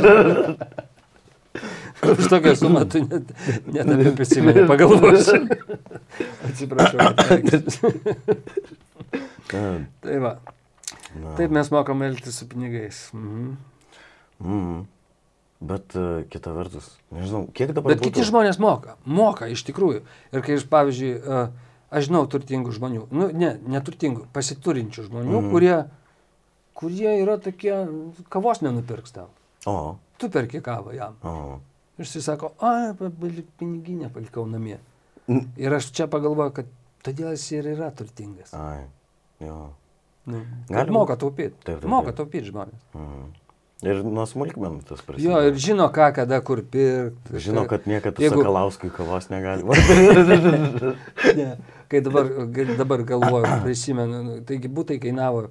Už tokią sumą tu net, net neprisimeni, pagalvosiu. Atsiprašau. tai va. Na. Taip mes mokam elgtis su pinigais. Mhm. Mm. Bet uh, kita vertus, nežinau, kiek dabar. Bet būtų... kiti žmonės moka, moka iš tikrųjų. Ir kai aš, pavyzdžiui, uh, aš žinau turtingų žmonių, nu, ne, neturtingų, pasiturinčių žmonių, mm. kurie, kurie yra tokie, kavos nenupirks tau. O. Tu perki kavą jam. O. Ir jis sako, a, palik piniginę palikau namie. Mm. Ir aš čia pagalvoju, kad todėl jis ir yra turtingas. Ai, jo. Nu, Gali kad moka taupyti. Moka taupyti žmonės. Mhm. Ir nuo smulkmenų tas Jo, prasideda. ir žino, ką, kada, kur pirkti. Žino, kad niekada Jeigu-. Sakalauskui kavos negali. Ne. Kai dabar, dabar galvoju, prisimenu, nu, taigi būtai kainavo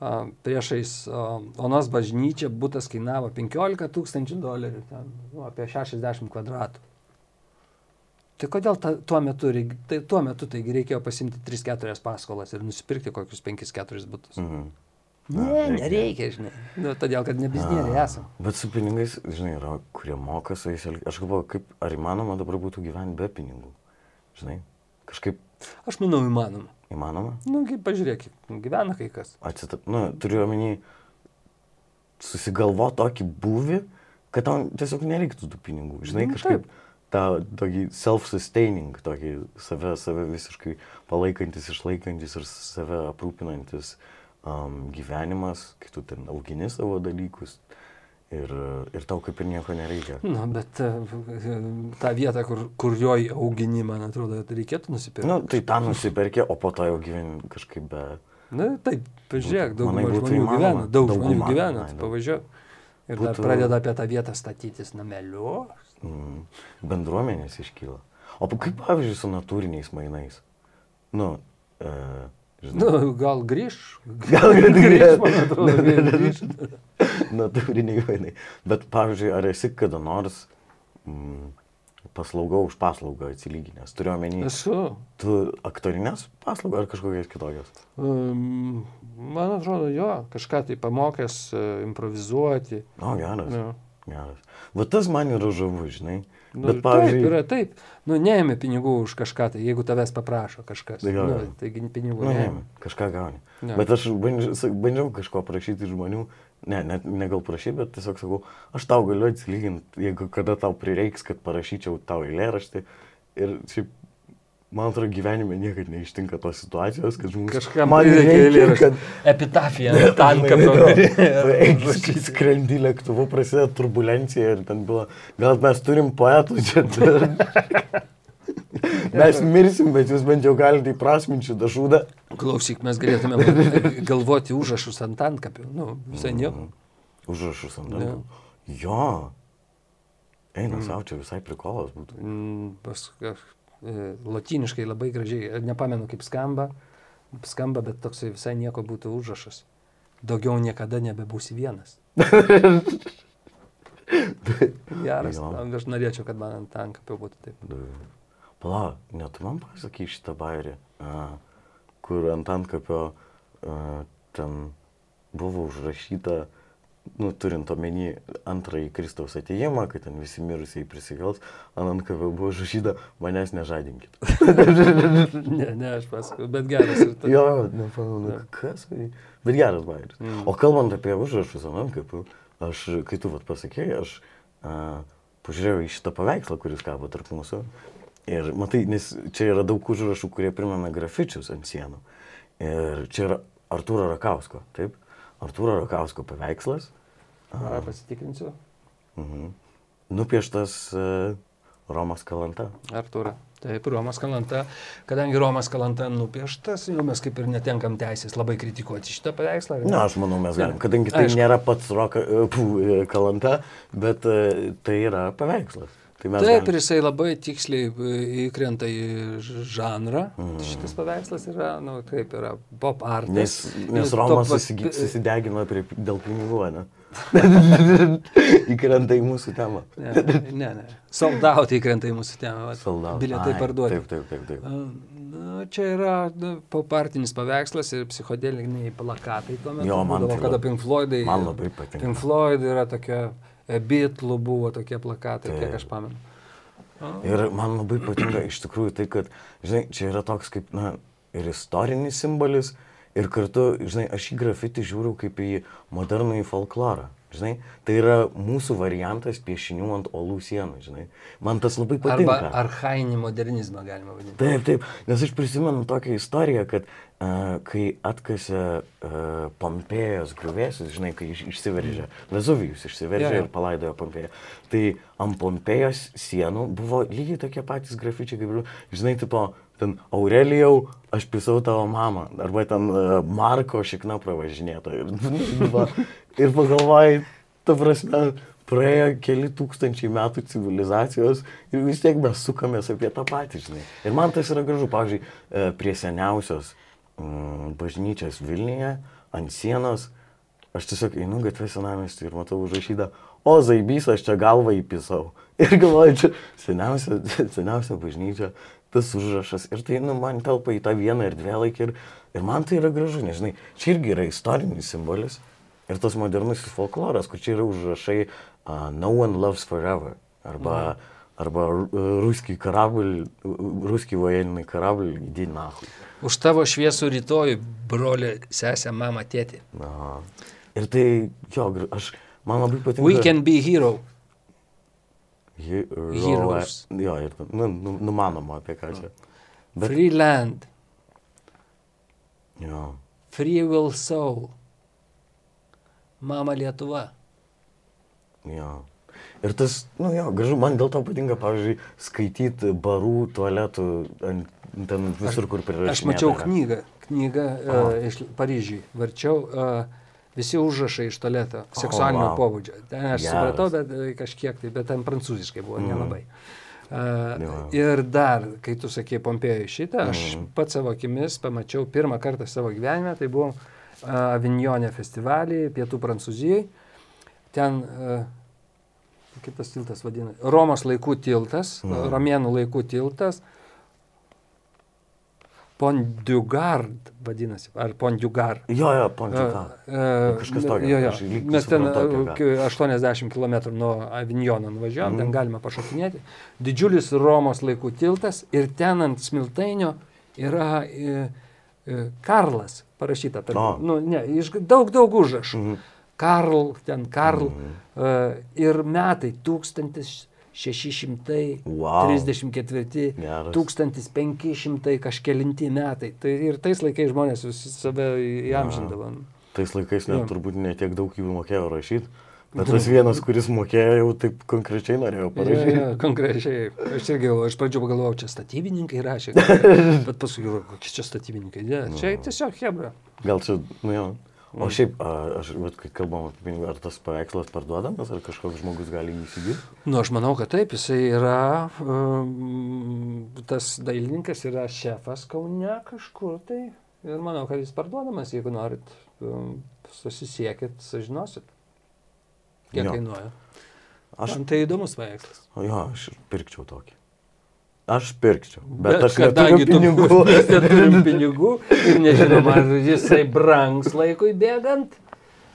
a, priešais a, Onos bažnyčią, būtas kainavo 15 tūkstančių dolerių, ten, nu, apie 60 kvadratų. Tai kodėl ta, tuo, metu, tai, tuo metu taigi reikėjo pasimti 3-4 paskolas ir nusipirkti kokius 5-4 būtus? Mhm. Ne, reikia. nereikia, žinai. Nu, todėl, kad nebiznieriai esame. Bet su pinigais, žinai, yra, kurie moka su jais. Aš galvoju, kaip, ar įmanoma dabar būtų gyventi be pinigų. Žinai, kažkaip Aš manau, įmanoma. įmanoma. Nu, kaip pažiūrėkit, gyvena kai kas. Atsitap, nu, turiu omeny, susigalvo tokį būvį, kad tau tiesiog nereiktų tų pinigų. Žinai, Nu, kažkaip tą tokį self-sustaining, tokį save, save visiškai palaikantis, išlaikantis ir save aprūpinantis um, gyvenimas, kai tu ten augini savo dalykus ir, ir tau kaip ir nieko nereikia. Na, bet e, tą vietą, kur, kur jo augini, man atrodo, reikėtų nusipirkti. Na, nu, tai tą nusipirkė, o po to jau gyveni kažkaip be... Na, taip, pažiūrėk, Būtų- daug manai, žmonių įmanoma? gyvena, daug Dauguma, žmonių gyvena, ai, tai pavažiuok. Ir dar Būtų- pradeda apie tą vietą statytis nameliu. Mm, bendruomenės iškyla. O kaip pavyzdžiui su natūriniais mainais? Nu, e, žinai, Nu, gal grįž. Gal grįž, man atrodo, grįž. natūriniai mainai. Bet pavyzdžiui, ar esi kada nors mm, paslauga už paslaugą atsilyginęs? Turiu omeny, Esu. tu aktorinės paslaugas ar kažkokias kitokias? Um, man atrodo, jo, kažką tai pamokęs uh, improvizuoti. O, geras. Nu, Geras. Va tas man yra žavu, žinai. Nu, Bet taip, pavyzdžiui, yra taip. Nu, neėmė pinigų už kažką, tai jeigu tavęs paprašo kažkas. Tai jo, nu, taigi pinigų Nu, neėmė. ne, kažką gauni. Ne. Bet aš bandžiau, bandžiau kažko prašyti žmonių, ne, ne, ne gal prašyti, bet tiesiog sakau, aš tau galiu atsilyginti, jeigu kada tau prireiks, kad parašyčiau tau eilėraštį. Ir šiaip, man atrodo, gyvenime niekada neištinka tos situacijos, kad žmogus... Kažkam man reikia, eilėraštį. kad... Epitafija, tankapio. Kai skrendi lėktuvu, prasideda turbulencija ir ten buvo, gal mes turim poetų čia. Mes mirsim, bet jūs bent jau galite įprasminti šitą šūdą. Klausyk, mes galėtume galvoti užrašus ant antkapių. Nu, visai nieko. Užrašus ant dantų. Jo. Eina mm. savo, čia visai prikolas būtų. Mm, pas, e, Lotyniškai labai gražiai, nepamenu kaip skamba, skamba, bet toksai visai nieko būtų užrašas. Daugiau niekada nebebūsi vienas. Geras, aš norėčiau, kad man ant ankapio būtų taip. Pala, net man pasakai šitą bairį, a, kur ant antkapio a, ten buvo užrašyta, nu, turint omeny antrąjį Kristaus atėjimą, kad ten visi mirusiai prisikels, ant antkapio buvo užrašyta, manęs nežadinkit. ne, ne, aš pasakoju, bet geras ir tai. Jo, nepamenu, kas tai. Bet geras bairis. Mm. O kalbant apie užrašus ant antkapių, aš, kai tu vat pasakėjai, aš a, pažiūrėjau į šitą paveikslą, kuris kabo tarp mūsų. Ir matai, nes čia yra daug užrašų, kurie primena grafičius ant sienų. Ir čia yra Artūro Rakausko, taip? Artūro Rakausko paveikslas. Ar pasitikrinsiu? Mhm. Nupieštas uh, Romas Kalanta. Artūra. Taip, Romas Kalanta. Kadangi Romas Kalanta nupieštas, jau mes kaip ir netenkam teisės labai kritikuoti šitą paveikslą. Na, aš manau, mes galim, kadangi tai Aišku. Nėra pats roka, e, pū, e, Kalanta, bet tai yra paveikslas. Tai Taip, ir galim- jisai labai tiksliai e, įkrenta į žanrą. Mm. Šitas paveikslas yra, na, nu, kaip yra pop art. Nes, nes Romas susigi- susidegino prie, dėl pinigų, ne? Įkrenta į mūsų temą. Ne, ne, ne. Soldautai įkrenta į mūsų temą. vat. Saldaus. Bilietai Ai, parduoti. Taip, taip, taip. taip. Na, čia yra nu, popartinis paveikslas ir psichodeliniai plakatai tuo metu. Jo, man būdavo, tai kada Pink Floydai. man labai patinka. Pink Floyd yra tokia, e, Beatlų buvo tokie plakatai, Taip. kiek aš pamenu. Ir man labai patinka iš tikrųjų tai, kad, žinai, čia yra toks kaip, na, ir istorinis simbolis, ir kartu, žinai, aš į grafitį žiūriu kaip į modernų į folklorą. Žinai, tai yra mūsų variantas piešinių ant olų sienų, žinai. Man tas labai Arba patinka. archainį modernizmą galima vadinti. Taip, taip, nes aš prisimenu tokią istoriją, kad uh, kai atkasė uh, Pompėjos grįvėsius, žinai, kai iš, išsiveržė, Vezuvijus išsiveržė Jo, jo. ir palaidojo Pompėją, tai ant Pompėjos sienų buvo lygiai tokie patys grafičiai, kaip, ir, žinai, tipo, ten Aurelijau, aš pisau tavo mamą, arba ten uh, Marko šikna pravažinėta. Ir, pagalvojai, ta prasme, praėjo keli tūkstančiai metų civilizacijos ir vis tiek mes sukamės apie tą patį, žinai. Ir man tas yra gražu, pavyzdžiui, e, prie seniausios mm, bažnyčios Vilniuje ant sienos aš tiesiog einu gatvė senamestį ir matau užrašytą, o zaibys, aš čia galvą įpisau. Ir galvoju, čia seniausia, seniausia bažnyčia, tas užrašas. Ir tai, nu, man telpa į tą vieną ir dvi laikį. Ir, ir man tai yra gražu, nežinai, čia irgi yra istorinis simbolis. Ir tas modernusis folkloras, kur čia yra užrašai uh, No one loves forever. Arba, arba uh, ruskiai karablį, ruskiai vojeniniai karablį, įdį nahui. Už tavo šviesų rytojų, broli, sesę, mamą, tėtį. Na. Ir tai, jo, aš, man labai patinka. We can be hero. Hero, Heroes. Jo, ir nu, nu, numanoma apie ką čia. Bet, Free land, jo. free will soul. Mama Lietuva. Jo. Ir tas, nu jo, gražu, man dėl to patinka, pavyzdžiui, skaityti barų, tualetų, ten visur, kur prirašyti. Aš mačiau knygą, knygą uh, iš Paryžiui, varčiau uh, visi užrašai iš tualeto, seksualinio vau. pobūdžio. Ten aš Geras. supratau, bet e, kažkiek tai, bet ten prancūziškai buvo mm. nelabai. Uh, Jo. ir dar, kai tu sakei Pompėjui šitą, aš Mhm. pats savo akimis pamačiau pirmą kartą savo gyvenime, tai buvo uh, Avignonė festivalį, pietų Prancūzijai. Ten, uh, kaip tas tiltas vadina, Romos laikų tiltas, Mhm. romėnų laikų tiltas, Pondugard vadinasi, ar Pondugar. Jo, jo, pontika. Kažkas tokio, Jo, jo. Mes ten e, 80 km nuo Avignono nuvažiavom, Mhm. ten galima pašokinėti. Didžiulis Romos laikų tiltas ir ten ant smiltainio yra e, e, Karlas parašyta. Tarp, O. nu, ne, iš, daug, daug užrašų. Mhm. Karl, ten Karl. Mhm. e, ir metai 1634, Wow. Geras. 1500 kažkelinti metai. Tai ir tais laikais žmonės visi save įamžindavo. Tais laikais net turbūt netiek daug jų mokėjo rašyti. Bet tas vienas, kuris mokėjo, jau taip konkrečiai norėjo Ja, parašyti. ja, konkrečiai. Aš irgi, galvoju, aš pradžio pagalvojau, čia statybininkai rašė. Bet paskui galvoju, kokie čia statybininkai. Ne, čia tiesiog hebra. Gal čia, nu jo. O šiaip, a, aš, vat, kai kalbam apie pinigą, ar tas paveikslas parduodamas, ar kažkoks žmogus gali jį įsigyti? Nu, aš manau, kad taip, jisai yra, um, tas dailininkas yra šefas Kaune kažkur tai. Ir manau, kad jis parduodamas, jeigu norit, um, susisiekit, sužinosit. Kiek Jo. kainuoja. Aš, Man tai įdomus paveikslas. o jo, aš pirkčiau tokį. Aš pirkčiau, bet, bet aš neturiu tu- pinigų. Mes neturim pinigų ir nežinom, ar jisai brangs laikui bėgant,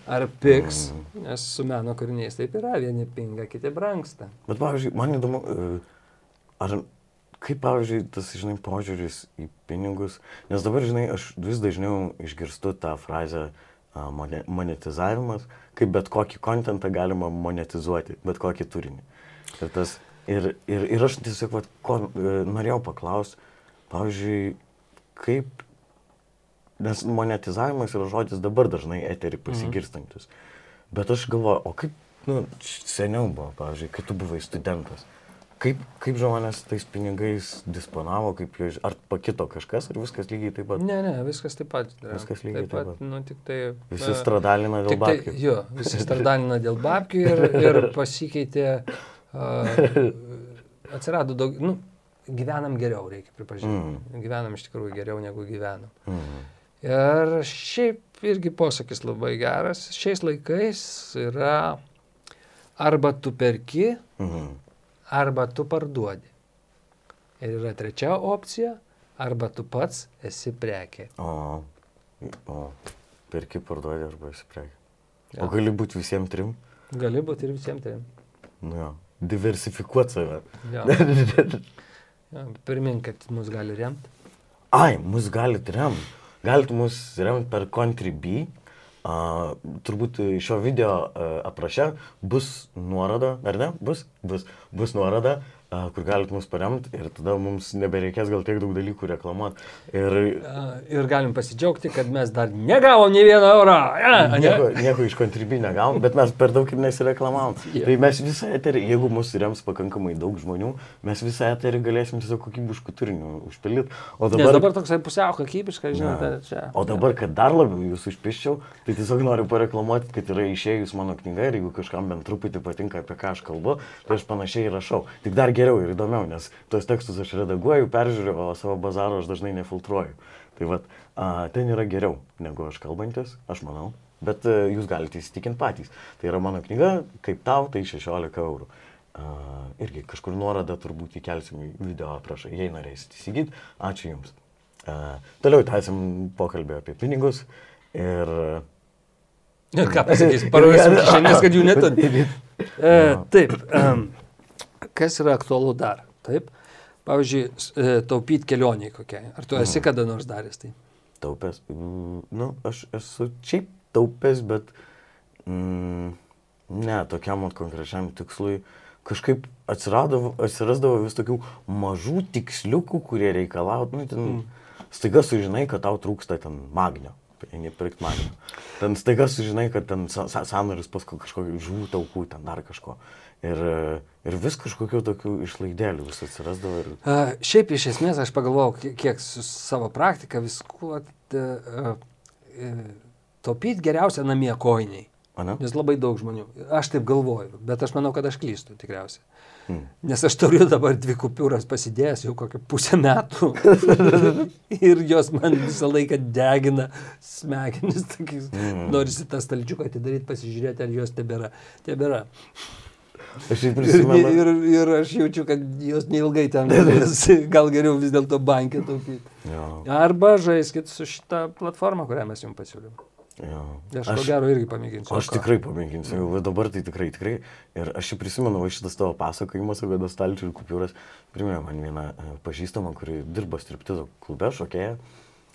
ar piks, Mm. nes su meno kūriniais taip yra, vieni pinga, kiti brangsta. Bet, pavyzdžiui, man įdomu, e, ar kaip, pavyzdžiui, tas, žinai, požiūris į pinigus, nes dabar, žinai, aš vis dažniau išgirstu tą frazę mone- monetizavimas, kaip bet kokį kontentą galima monetizuoti, bet kokį turinį. Ir, tas, ir, ir, ir aš tiesiog, vat, ko e, norėjau paklausti, pavyzdžiui, kaip, nes monetizavimas yra žodis dabar dažnai eterį pasigirstantis. Bet aš galvoju, o kaip, nu, seniau buvo, pavyzdžiui, kai tu buvai studentas. Kaip, kaip žmonės tais pinigais disponavo, kaip jie, ar pakito kažkas, ar viskas lygiai taip pat. Ne, ne, viskas taip pat. yra. Viskas lygiai taip taip pat. pat. Nu, tik tai, Visi e, stradalina dėl tai, babkių. jo, visi stradalina dėl babkių ir, ir pasikeitė, uh, atsirado daug, nu, gyvenam geriau, reikia pripažinti. Mm. Gyvenam iš tikrųjų geriau negu gyvenam. Mhm. Ir šiaip irgi posakis labai geras. Šiais laikais yra arba tu perki, Mhm. Arba tu parduodi. Ir yra trečia opcija, arba tu pats esi prekė. O, o, perki parduodi arba įsiprekį. Jo. O gali būti visiems trim? Gali būti ir visiems trim. Nu jo, diversifikuoti save. Jo. Jo, Pirmink, kad mus gali remti. Ai, mus galite remti. Galite mus remti per Contribui Uh, turbūt šio video uh, apraše bus nuoroda, ar ne? Bus, bus, bus nuoroda, uh, kur galite mus paremti ir tada mums nebereikės gal tiek daug dalykų reklamuoti. Ir Ir galim pasidžiaugti, kad mes dar negavom nei vieną eurą. Ja, ne? nieko, nieko iš kontribį negavom, bet mes per daug ir nesireklamavom. Jo. Tai mes visą eterį, jeigu mūsų rems pakankamai daug žmonių, mes visą eterį galėsim tiesiog kokybiškų turinių užpildyti. O Nes dabar, dabar toksai pusiau kokybiškas, žinote, čia. O dabar, kad dar labiau jūs užpiščiau, tai tiesiog noriu pareklamuoti, kad yra išėjus mano knyga ir jeigu kažkam bent truputį patinka, apie ką aš kalbu, tai aš panašiai rašau. Tik dar geriau ir įdomiau, nes tuos tekstus aš redaguoju, peržiūriu, o savo bazaro aš dažnai nefiltruoju. Tai vad, ten yra geriau negu aš kalbantis, aš manau. Bet a, jūs galite įsitikinti patys. Tai yra mano knyga, kaip tau, tai 16 eurų. Uh, irgi kažkur nuorodą turbūt įkelsim į video aprašą, jei norėsite įsigyti. Ačiū Jums. Uh, toliau tęsim pokalbį apie pinigus ir... Ir ką pasakys, parodysim kišenės, kad jų neturi. E, taip, em, kas yra aktualu dar? Taip, pavyzdžiui, e, taupyti kelioniai kokiai. Ar tu esi kada nors daręs tai? Taupęs. Mm, Nu, aš esu šiaip taupęs, bet mm, ne, tokiam konkrečiam tikslui kažkaip atsirado, atsirasdavo vis tokių mažų tiksliukų, kurie reikalautų, nu, ten mm. staiga sužinai, kad tau trūksta ten magnio. Eini pirkti magnio. Ten staiga sužinai, kad ten sa- sa- sąnaris paskui kažkokių žuvų taukų, ten dar kažko. Ir, ir vis kažkokių tokių išlaidėlių vis atsirasdavo. Ir... A, šiaip iš esmės aš pagalvojau, ki- kiek su savo praktika viskuo e, taupyti geriausia namie koiniai. Ane? Nes labai daug žmonių. Aš taip galvoju, bet aš manau, kad aš klystu tikriausiai. Hmm. Nes aš turiu dabar dvi kupiūras pasidėjęs jau kokią pusę metų. ir jos man visą laiką degina smegenis. Hmm. Norisi tą stalčiuką atidaryti, pasižiūrėti, ar jos tebėra. tebėra. Aš Ir, prisimenu. ir, ir aš jaučiu, kad jos neilgai ten galės. Gal geriau vis dėlto bankė taupyti. Arba žaiskit su šitą platformą, kurią mes jums pasiūlym. jo. Aš, aš ko gero irgi pamėginsiu. Aš ką? tikrai pamėginsiu, jau va dabar tai tikrai, tikrai. Ir aš jau prisimenu va šitas tavo pasakojimas apie tas stalčių ir kupiūras. Priminė man vieną e, pažįstamą, kuri dirba striptizo klube, šokėja.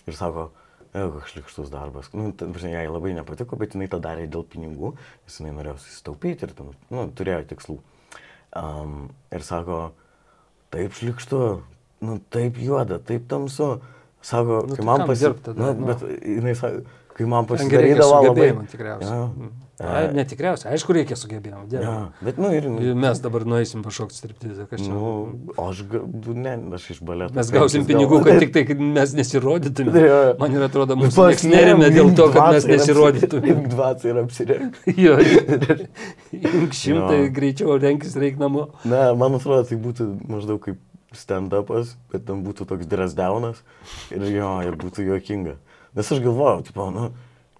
Ir sako, koks šlikštus darbas. Nu, ta prasme, jai labai nepatiko, bet jinai tą darė dėl pinigų. Jis jinai norėjo susitaupyti ir ten, nu, turėjo tikslų. Um, ir sako, taip šlikštu, nu, taip juoda, taip tamsu. Sako, Nu, tai man kam pasi... dirbt tada, nu, nu? bet jinai sako, kai man pasidarydavo labai... tikriausiai. Jo. Mm. E, Ai, Ne tikriausiai, aišku, reikia sugebėjimų. Jo, bet, nu, ir... Ir Mes dabar nueisim pašokti striptizą, čia. Nu, aš, ne, aš iš baleto. Mes gausim pinigų, kad tik tai kad mes nesirodytume. Jo. Man ir atrodo, mūsų Pas neremia dėl to, kad mes nesirodytume. apsi- Dvacą ir apsirengti. Jo, imk šimtai, Jo. greičiau renkis reik namo. Na, man atrodo, tai būtų maždaug kaip stand-upas, bet ten būtų toks drasdaunas ir jo, ir būtų juokinga. Nes aš galvojau, tipo, nu,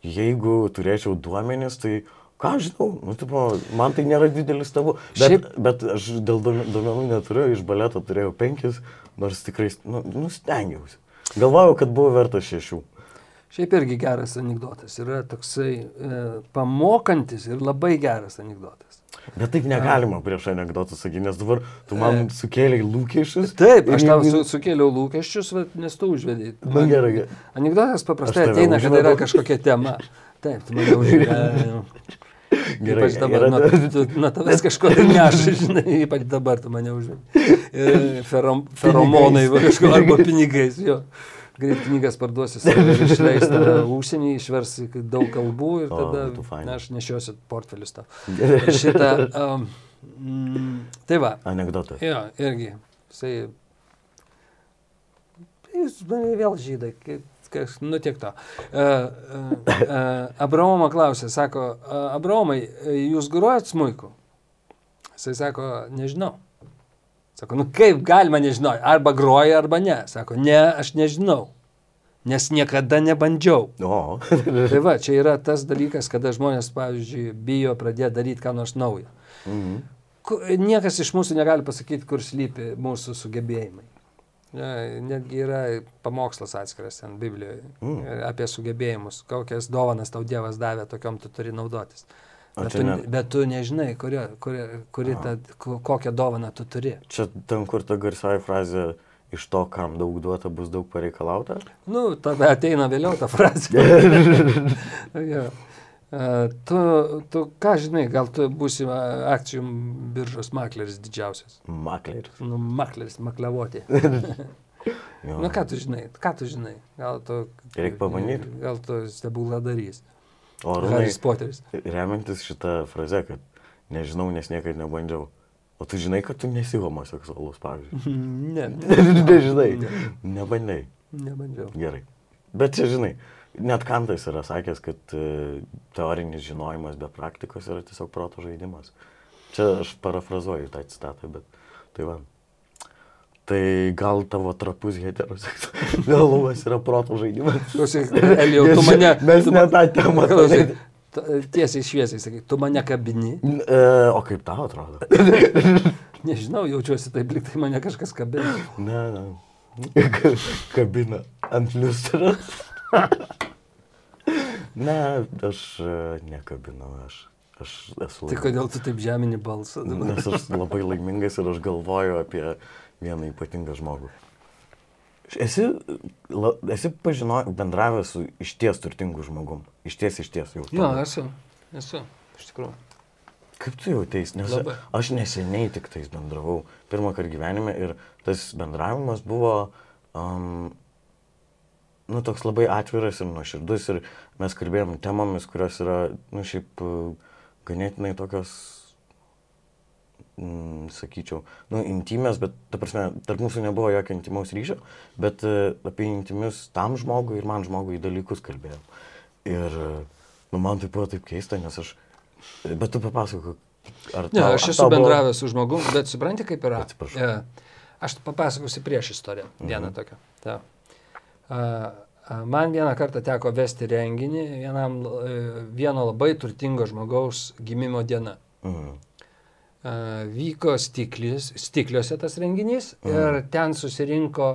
jeigu turėčiau duomenis, tai ką aš žinau, nu, tipo, man tai nėra didelis tabu. Bet, Šiaip- bet aš dėl duomen- duomenų neturiu, iš baleto turėjau penkis, nors tikrai, nu, nu stengiausi. Galvojau, kad buvo verta šešių. Šiaip irgi geras anegdotas. Yra toksai e, pamokantis ir labai geras anegdotas. Bet taip negalima prieš anegdotus sakyti, nes dabar tu man sukėlėjai lūkesčius. Taip, aš tau su, sukėliau lūkesčius, nes tu užvedai. Na gerai, gerai. Anekdotas paprastai ateina, kada yra kažkokia tema. Taip, tu mane užvedai. Gerai, Ypač dabar, yra- nuo, tu, nuo tavęs kažko neša, žinai, ypač dabar tu mane užvedai. Ferom, feromonai, va, kažko, arba pinigais, jo. Greit knygas parduosi savo ir išleis tada užsienį, išversi daug kalbų ir O, tada būtų faina. na, aš nešiosiu portfelius tau. Šitą, um, mm, tai va, Anekdotas. jo, irgi, jisai, jis mane vėl žydai, kas, nu tiek to. Uh, uh, uh, Abraomo klausė, sako, Abraomai, jūs gruojat smūku? Jisai sako, nežinau. Sako, nu kaip galima nežinoti, arba groja, arba ne. Sako, ne, aš nežinau, nes niekada nebandžiau. O, Tai va, čia yra tas dalykas, kada žmonės, pavyzdžiui, bijo pradėti daryti ką nors naujo. mhm. Niekas iš mūsų negali pasakyti, kur slypi mūsų sugebėjimai. Ne, Netgi yra pamokslas atskiras ten Biblijoje Mm. mm. apie sugebėjimus, kokias dovanas tau Dievas davė, tokiom tu turi naudotis. O Bet tu, ne- bet tu nežinai, kuri, kuri, kuri ta, ko- kokią dovaną tu turi. čia ten, kur ta garsioji frazė iš to, kam daug duota, bus daug pareikalauta. Nu, tada ateina vėliau ta frazė. E, Tu, tu ką žinai, gal tu būsi akcijų biržos makleris didžiausias. Makleris. Nu, makleris, maklevoti. Jo. Nu, ką tu žinai, ką tu žinai? Gal tu... Reik pabandyt. Gal tu stebuklą darys. O Haris Poteris. remiantis šitą frazę, kad nežinau, nes niekada nebandžiau. O tu žinai, kad tu nesi homoseksualus, pavyzdžiui. Ne. Nežinai. Ne, Nebandai. nebandžiau. Gerai. Bet čia, žinai, net Kantas yra sakęs, kad e, teorinis žinojimas be praktikos yra tiesiog proto žaidimas. Čia aš parafrazuoju tą citatą, bet tai va. Tai gal tavo trapus heteroseksualumas yra proto žaidimas. Elijau, tu mane... Mes tu ne tą temą. Klausyk, t- tiesiai šviesiai sakai, tu mane kabini. E, o kaip tau atrodo? Nežinau, jaučiuosi taip, lyg tai mane kažkas kabina. Ne, ne. Kabina ant liustros. ne, aš e, nekabinau, aš, aš esu Tai kodėl tu taip žemini balsą? Nes aš labai laimingas ir aš galvoju apie vieną ypatingą žmogų. Esi, la, esi pažino, bendravęs su išties turtingu žmogum. Išties, išties jau. Jo, esu. Esu. Iš tikrųjų. Kaip tu jautėsi? Nes Labai. aš neseniai tik tais bendravau. Pirmą kartą gyvenime ir tas bendravimas buvo, um, nu, toks labai atviras ir nuoširdus ir mes kalbėjom temomis, kurios yra, nu, šiaip ganėtinai tokios, mm, sakyčiau, nu, intimės, bet, ta prasme, tarp mūsų nebuvo jokio intimaus ryšio, bet uh, apie intimius tam žmogui ir man žmogui dalykus kalbėjom. Ir, uh, nu, man tai buvo taip keista, nes aš, bet tu papasakok, ar Ne, tau- aš esu tau buvo- bendravęs su žmogum, bet supranti, kaip yra. Atsiprašau. E, Aš papasakosiu prieš istoriją. Vieną tokią. Ta. A, Man vieną kartą teko vesti renginį vienam, e, vieno labai turtingo žmogaus gimimo diena. Mhm. Vyko stiklis, stikliuose tas renginys ir ten susirinko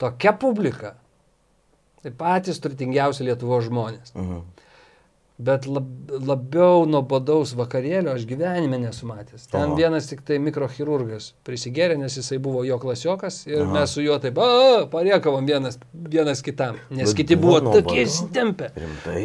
tokia publika. Tai patys turtingiausi Lietuvo žmonės. Mhm. Bet lab, labiau nuobodaus vakarėlio aš gyvenime nesu matęs. Ten Aha. vienas tik tai mikrochirurgas prisigėrė, nes jisai buvo jo klasiokas ir Aha. mes su juo taip, a, pariekavom vienas, vienas kitam. Nes Bet kiti buvo buvo tokie nuobodu? įsitempę.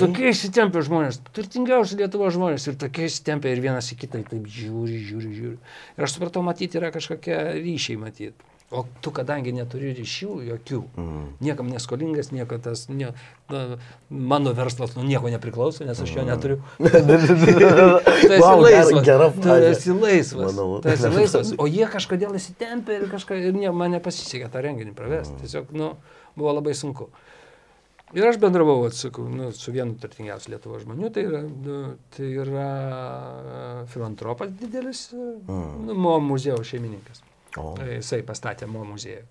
Tokie įsitempę žmonės, turtingiausi Lietuvo žmonės ir tokie įsitempę ir vienas į kitą taip žiūri, žiūri, žiūri. Ir aš supratau, matyti yra kažkokie ryšiai matyti. O tu, kadangi neturi ryšių jokių, Mhm. niekam neskolingas, nieko tas, ne, na, mano verslas nuo nieko nepriklauso, nes aš jo neturiu. Tu esi gera- laisvas. gera Tu esi laisvas. Manau. Tu esi laisvas. O jie kažkodėl įsitempė ir kažką, ir ne, man nepasisekė tą renginį pravesti. Tiesiog, nu, buvo labai sunku. Ir aš bendravau, atsakau, nu, su vienu turtingiausiu Lietuvo žmonių, tai yra, nu, tai yra filantropas didelis, Mm. nu, mo muziejaus šeimininkas. O. Jisai pastatė mo muziejų.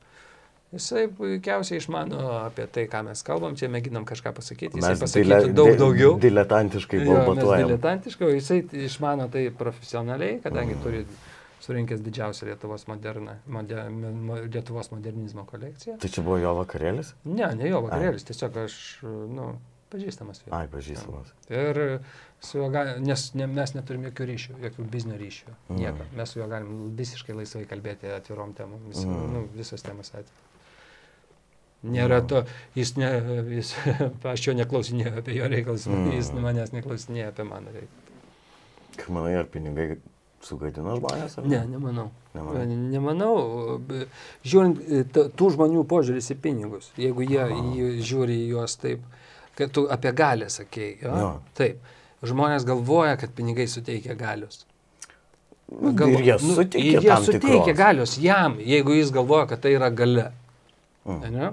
Jisai puikiausiai išmano apie tai, ką mes kalbam, čia mėginam kažką pasakyti, jisai pasakytų dile- daug daugiau. Diletantiškai balbatuojam. diletantiškai, jisai išmano tai profesionaliai, Mm. kadangi turi surinkęs didžiausią Lietuvos, moderną, moder, mo, Lietuvos modernizmo kolekciją. Tai čia buvo jo vakarėlis? Ne, ne jo vakarėlis, tiesiog aš, nu, pažįstamas jau. Ai, pažįstamas. Ir su juo gali, nes ne, mes neturim jokių ryšių, jokių biznio ryšių, Mm. nieko. Mes su juo galim visiškai laisvai kalbėti atvirom temom, vis, Mm. nu, visas temas atviros. Nėra Mm. to, jis, ne, jis aš jo neklausinėjau apie jo reikalus, Mm. jis manęs neklausinėjo apie mano reikalus. Kaip manai, ar pinigai sugadino žmonės? Ar Ne, nemanau. Nemanau, be- žiūrint e, tų žmonių požiūris į pinigus, jeigu jie Aha. žiūri į juos taip, kad tu apie galę sakėjai, jo? Jo. taip, žmonės galvoja, kad pinigai suteikia galios. Nu, Galvo- Ir jie nu, suteikia ir jie suteikia tikros. galios jam, jeigu jis galvoja, kad tai yra gale. Mm. Ne?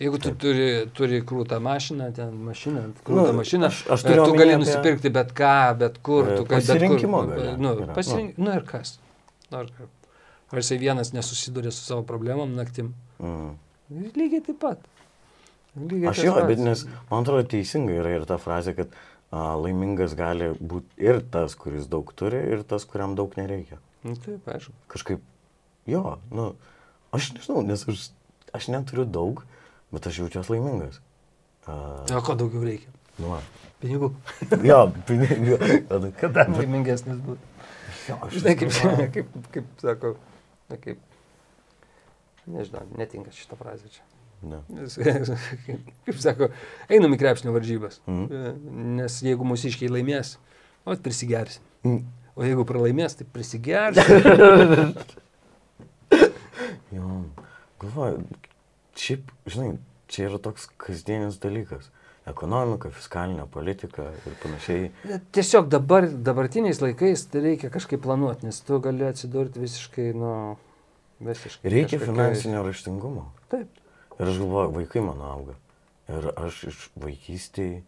Jeigu tu turi, turi krūtą mašiną, ten mašiną, krūtą Nu, mašiną, aš- aš e, turiu tu gali apie- nusipirkti bet ką, bet kur. E, Tu, gali pasirinkimo galia nu, yra, pasirink, nu ir kas. Nu, ar, ar jisai vienas nesusiduria su savo problemom naktim. Mm. Lygiai taip pat. Lygiai Aš jo, bet nes man atrodo teisinga yra ir ta frazė, kad a, laimingas gali būti ir tas, kuris daug turi, ir tas, kuriam daug nereikia. Nu, taip, aišku. Kažkaip, jo, nu, aš nežinau, nes aš, aš neturiu daug, bet aš jaučiuosi laimingas. A, O ko daugiau reikia? nu, va. Pinigų. jo, pinigų. Kada laimingesnis būtų? Jo, aš Žinai, kaip, galvoju. kaip, kaip sako, na kaip, nežinau, netinka šitą frazę čia. Ne. Nes, Kaip sako, einam į krepšinio varžybas. Mhm. Nes jeigu mūsų iškiai laimės, o prisigersim. Mm. O jeigu pralaimės, tai prisigersim. Jo, galvoju, šiaip, žinai, čia yra toks kasdienis dalykas. Ekonomika, fiskalinė politika ir panašiai. Tiesiog dabar, dabartiniais laikais tai reikia kažkaip planuoti, nes tu gali atsidurti visiškai, nu, visiškai. Reikia kažkokioj- finansinio raštingumo. Taip. Ir aš galvoju, vaikai mano auga. Ir aš iš vaikystėje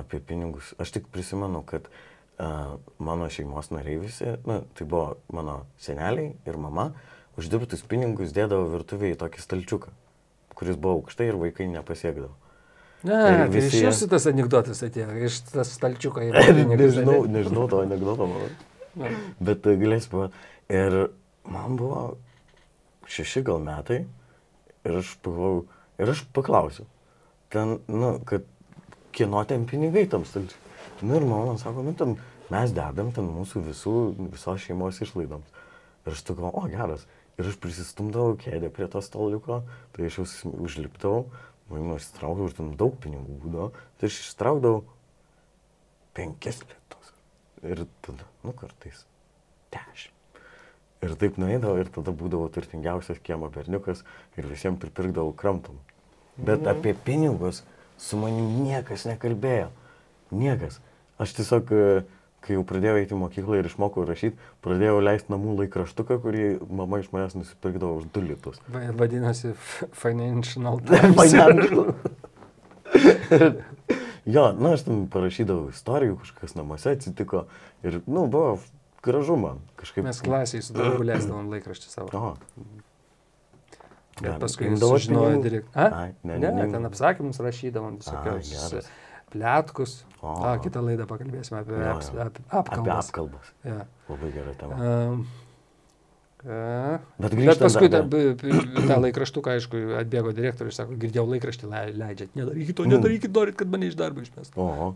apie pinigus, aš tik prisimenu, kad uh, mano šeimos nariai visi, na, tai buvo mano seneliai ir mama, uždirbtus pinigus dėdavo virtuvėje į tokį stalčiuką, kuris buvo aukštai ir vaikai nepasiekdavo. Ne, Ir tai visi iš jie- jūsų tas anegdotas atėjo, iš tas stalčiuką į nežinau, nežinau to anegdoto, mano. Nu, Bet galėsiu pavat. Ir man buvo šeši gal metai ir aš pagalvojau, ir aš paklausiau, ten, nu, kad kieno ten pinigai tam stalčiui. Nu ir mama man sako, nu ten mes dedam ten mūsų visų, visos šeimos išlaidoms. Ir aš tokiu, o geras. Ir aš prisistumdavau kėdę prie to staliuko, tai aš jau užlipdavau, man išsitraukdavau, ir ten daug pinigų būdavo, tai aš ištraukdavau penkis litus. Ir tada, nu kartais, dešimt. Ir taip nueidavo ir tada būdavo turtingiausias kiemo berniukas ir visiems pripirkdavau kramtom. Bet Mhm. apie pinigus su manim niekas nekalbėjo. Niekas. Aš tiesiog, e, kai jau pradėjau eiti į mokyklą ir išmokau rašyti, pradėjau leisti namų laikraštuką, kurį mama iš manęs nusipirkdavo už 2 litus. va- Vadinasi, Financial Times. Financial. jo, na, aš ten parašydavau istorijų, kažkas namuose atsitiko ir, nu, buvo gražu man kažkaip. Mes klasiai su draugu leisdavom laikraštį savo. O. Bet paskui sužinojo direktorius. Ai, ne, Ne, ne, ten apsakymus rašydavom, visokios plėtkus. O. A, kitą laidą pakalbėsime apie, Jo, jo. apie Apie apkalbas. apkalbas. Ja. Labai gera tema. Um, a, Bet Bet paskui dar- tą, laikraštuką, aišku, atbėgo direktorius, sako, girdėjau laikraštį le- leidžiat, nedarykit to, Mm. nedarykit, norit, kad mane iš darbo išmestų. O,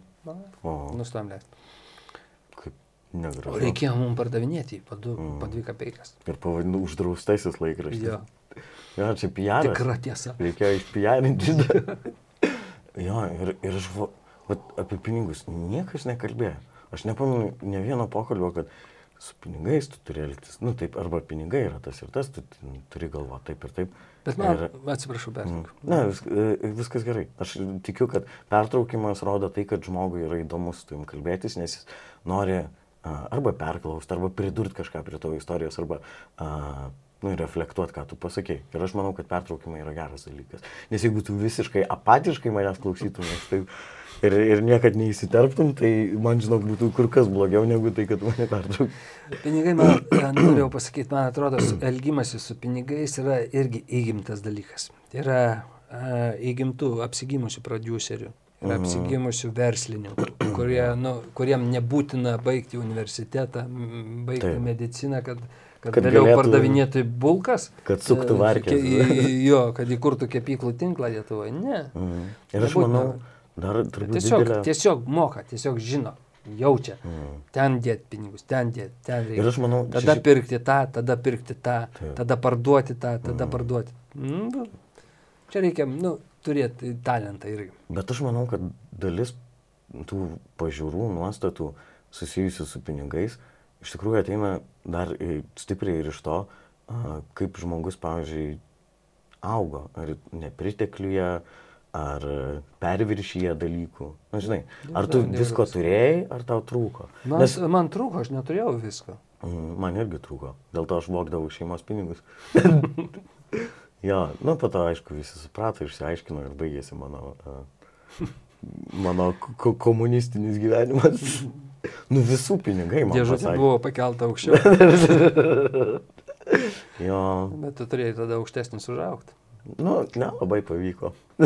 o, Nustam leisti. Negražu. O reikėjo mums pardavinėti po, du, Mm. po dvi kapeikas. Ir pavadinu uždraustasis laikraštis. Jo, Jo, čia pijaras. tikra tiesa. Reikėjo išpijarinti jo, ir, ir aš va, apie pinigus niekas nekalbėjo. Aš nepamenu ne vieno pokalbio, kad su pinigais tu turi elgtis. Nu taip, arba pinigai yra tas ir tas, tu turi galvoti taip ir taip. Bet man, Ir- atsiprašau, Mm. pertraukiu. Na, vis, e, viskas gerai. Aš tikiu, kad pertraukimas rodo tai, kad žmogui yra įdomu su tavim kalbėtis, nes jis nori arba perklausti, arba pridurti kažką prie tavo istorijos, arba a, nu, reflektuoti, ką tu pasakėjai. Ir aš manau, kad pertraukimai yra geras dalykas. Nes jeigu tu visiškai apatiškai manęs klausytumės taip, ir, ir niekad neįsiterptum, tai man, žinok, būtų kur kas blogiau negu tai, kad mane pertrauktum. Pinigai, man, e, norėjau pasakyti, man atrodo, elgimasis su pinigais yra irgi įgimtas dalykas. Tai yra įgimtų, apsigimusių producerių ir Mhm. apsigimusių verslininkų, kurie, nu, kuriem nebūtina baigti universitetą, baigti Taip. mediciną, kad, kad, Kad vėliau galėtų- pardavinėtų bulkas. Kad suktų e, ke- į- Jo, kad įkurtų kepyklų tinklą Lietuvoje. Ne. Mhm. Ir aš manau, dar turbūt Tiesiog, didelė... tiesiog moka, tiesiog žino, jaučia. Mhm. Ten dėti pinigus, ten dėti, ten reikia. Ir aš manau, Tada šiaip- pirkti tą, tada pirkti tą, Taip. tada parduoti tą, tada parduoti. Mm, čia reikia, nu, turėti talentą irgi. Bet aš manau, kad dalis tų pažiūrų, nuostatų susijusių su pinigais iš tikrųjų ateina dar stipriai ir iš to, kaip žmogus, pavyzdžiui, augo. Ar nepritekliuje, ar perviršyje dalykų. Na, žinai, ar tu visko turėjai, ar tau trūko. Man, Nes Nes... man trūko, aš neturėjau visko. mm, man irgi trūko. Dėl to aš vokdavau šeimos pinigus. jo, nu, po to, aišku, visi suprato, išsiaiškino ir baigėsi mano, a, mano ko komunistinis gyvenimas. Nu, visų pinigai, man. Dėžutė buvo pakelta aukščiau, Jo, bet tu turėjai tada aukštesnis užaugti. nu, nelabai pavyko.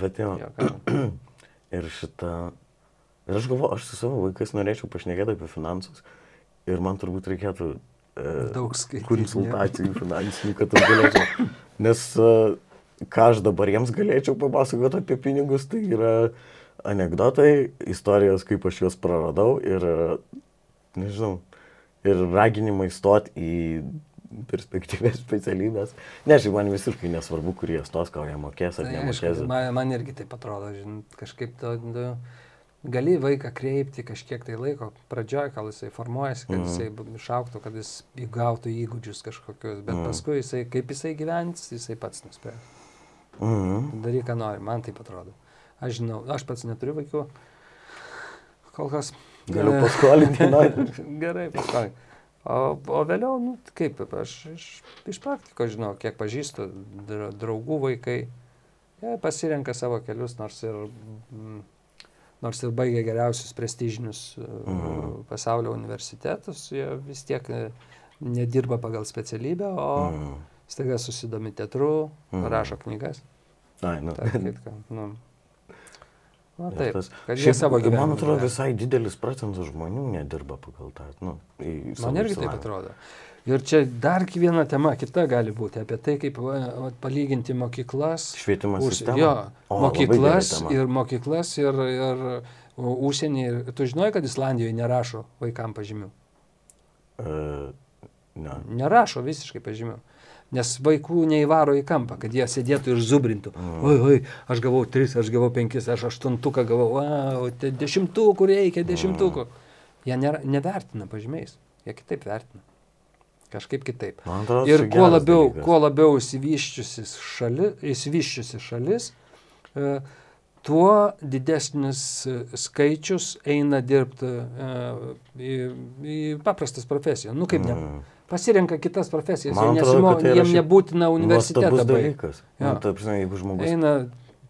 Bet jo. Jo. Ir šitą. Ir aš galvoju, aš su savo vaikais norėčiau pašnekėti apie finansus. Ir man turbūt reikėtų Daug skaityti. konsultacijų finansinių, kad aš galėčiau. Nes e, ką aš dabar jiems galėčiau papasakoti apie pinigus, tai yra anegdotai, istorijos, kaip aš juos praradau ir, e, nežinau, ir raginimai stoti į perspektyvės specialybės. Ne, šiaip man visiškai nesvarbu, kur jie stos, ką jie mokės ar Tai, nemokės. man, man irgi taip atrodo, žinot, kažkaip to, nu, gali vaiką kreipti kažkiek tai laiko, pradžioj, kol jisai formuojasi, kad Mhm. jisai išauktų, kad jis įgautų įgūdžius kažkokius, bet Mhm. paskui jisai, kaip jisai gyvens, jisai pats nuspręs. Mhm. Daryk, ką nori, man taip atrodo. Aš žinau, aš pats neturiu vaikų, kol kas. Galiu E, paskolinti, nori. Gerai, paskolink. O, o vėliau, nu, kaip, aš iš, iš praktikos žinau, kiek pažįstu dra- draugų vaikai, jie pasirenka savo kelius, nors ir, mm, nors ir baigia geriausius prestižinius Mhm. mhm. pasaulio universitetus, jie vis tiek e, nedirba pagal specialybę, o mhm. Staiga susidomi teatru, Mhm. rašo knygas. Ai, nu. tarp Nu. Na taip, tas- Šiaip, savo gyvenimą. Man atrodo, visai didelis procentas žmonių nedirba pagal tą. Nu, Man irgi taip atrodo. Ir čia dar viena tema kita gali būti apie tai, kaip va, va, palyginti mokyklas. Švietimo Už, sistema. jo, O, mokyklas ir mokyklas ir, ir užsienį. Ir Tu žinai, kad Islandijoje nerašo vaikam pažymių. E, ne. Nerašo visiškai pažymių. Nes vaikų neįvaro į kampą, kad jie sėdėtų ir zubrintų. Mm. Oi, oi, aš gavau tris, aš gavau penkis, aš aštuntuką gavau, wow, dešimtukų reikia, dešimtukų. Jie nėra, nevertina pažymiais, jie kitaip vertina. Kažkaip kitaip. Atrodo, Ir kuo labiau, dalykas. kuo labiau šali, išsivyščiusi šalis, e, tuo didesnis e, skaičius eina dirbti e, į, į paprastas profesijas. Nu kaip ne, Mm. pasirenka kitas profesijas, atrodo, nesimo, tai jiem nebūtina universitetą Nuostabus baigti. dalykas. Jo. Nu, ta prasme, jeigu žmogus... Eina,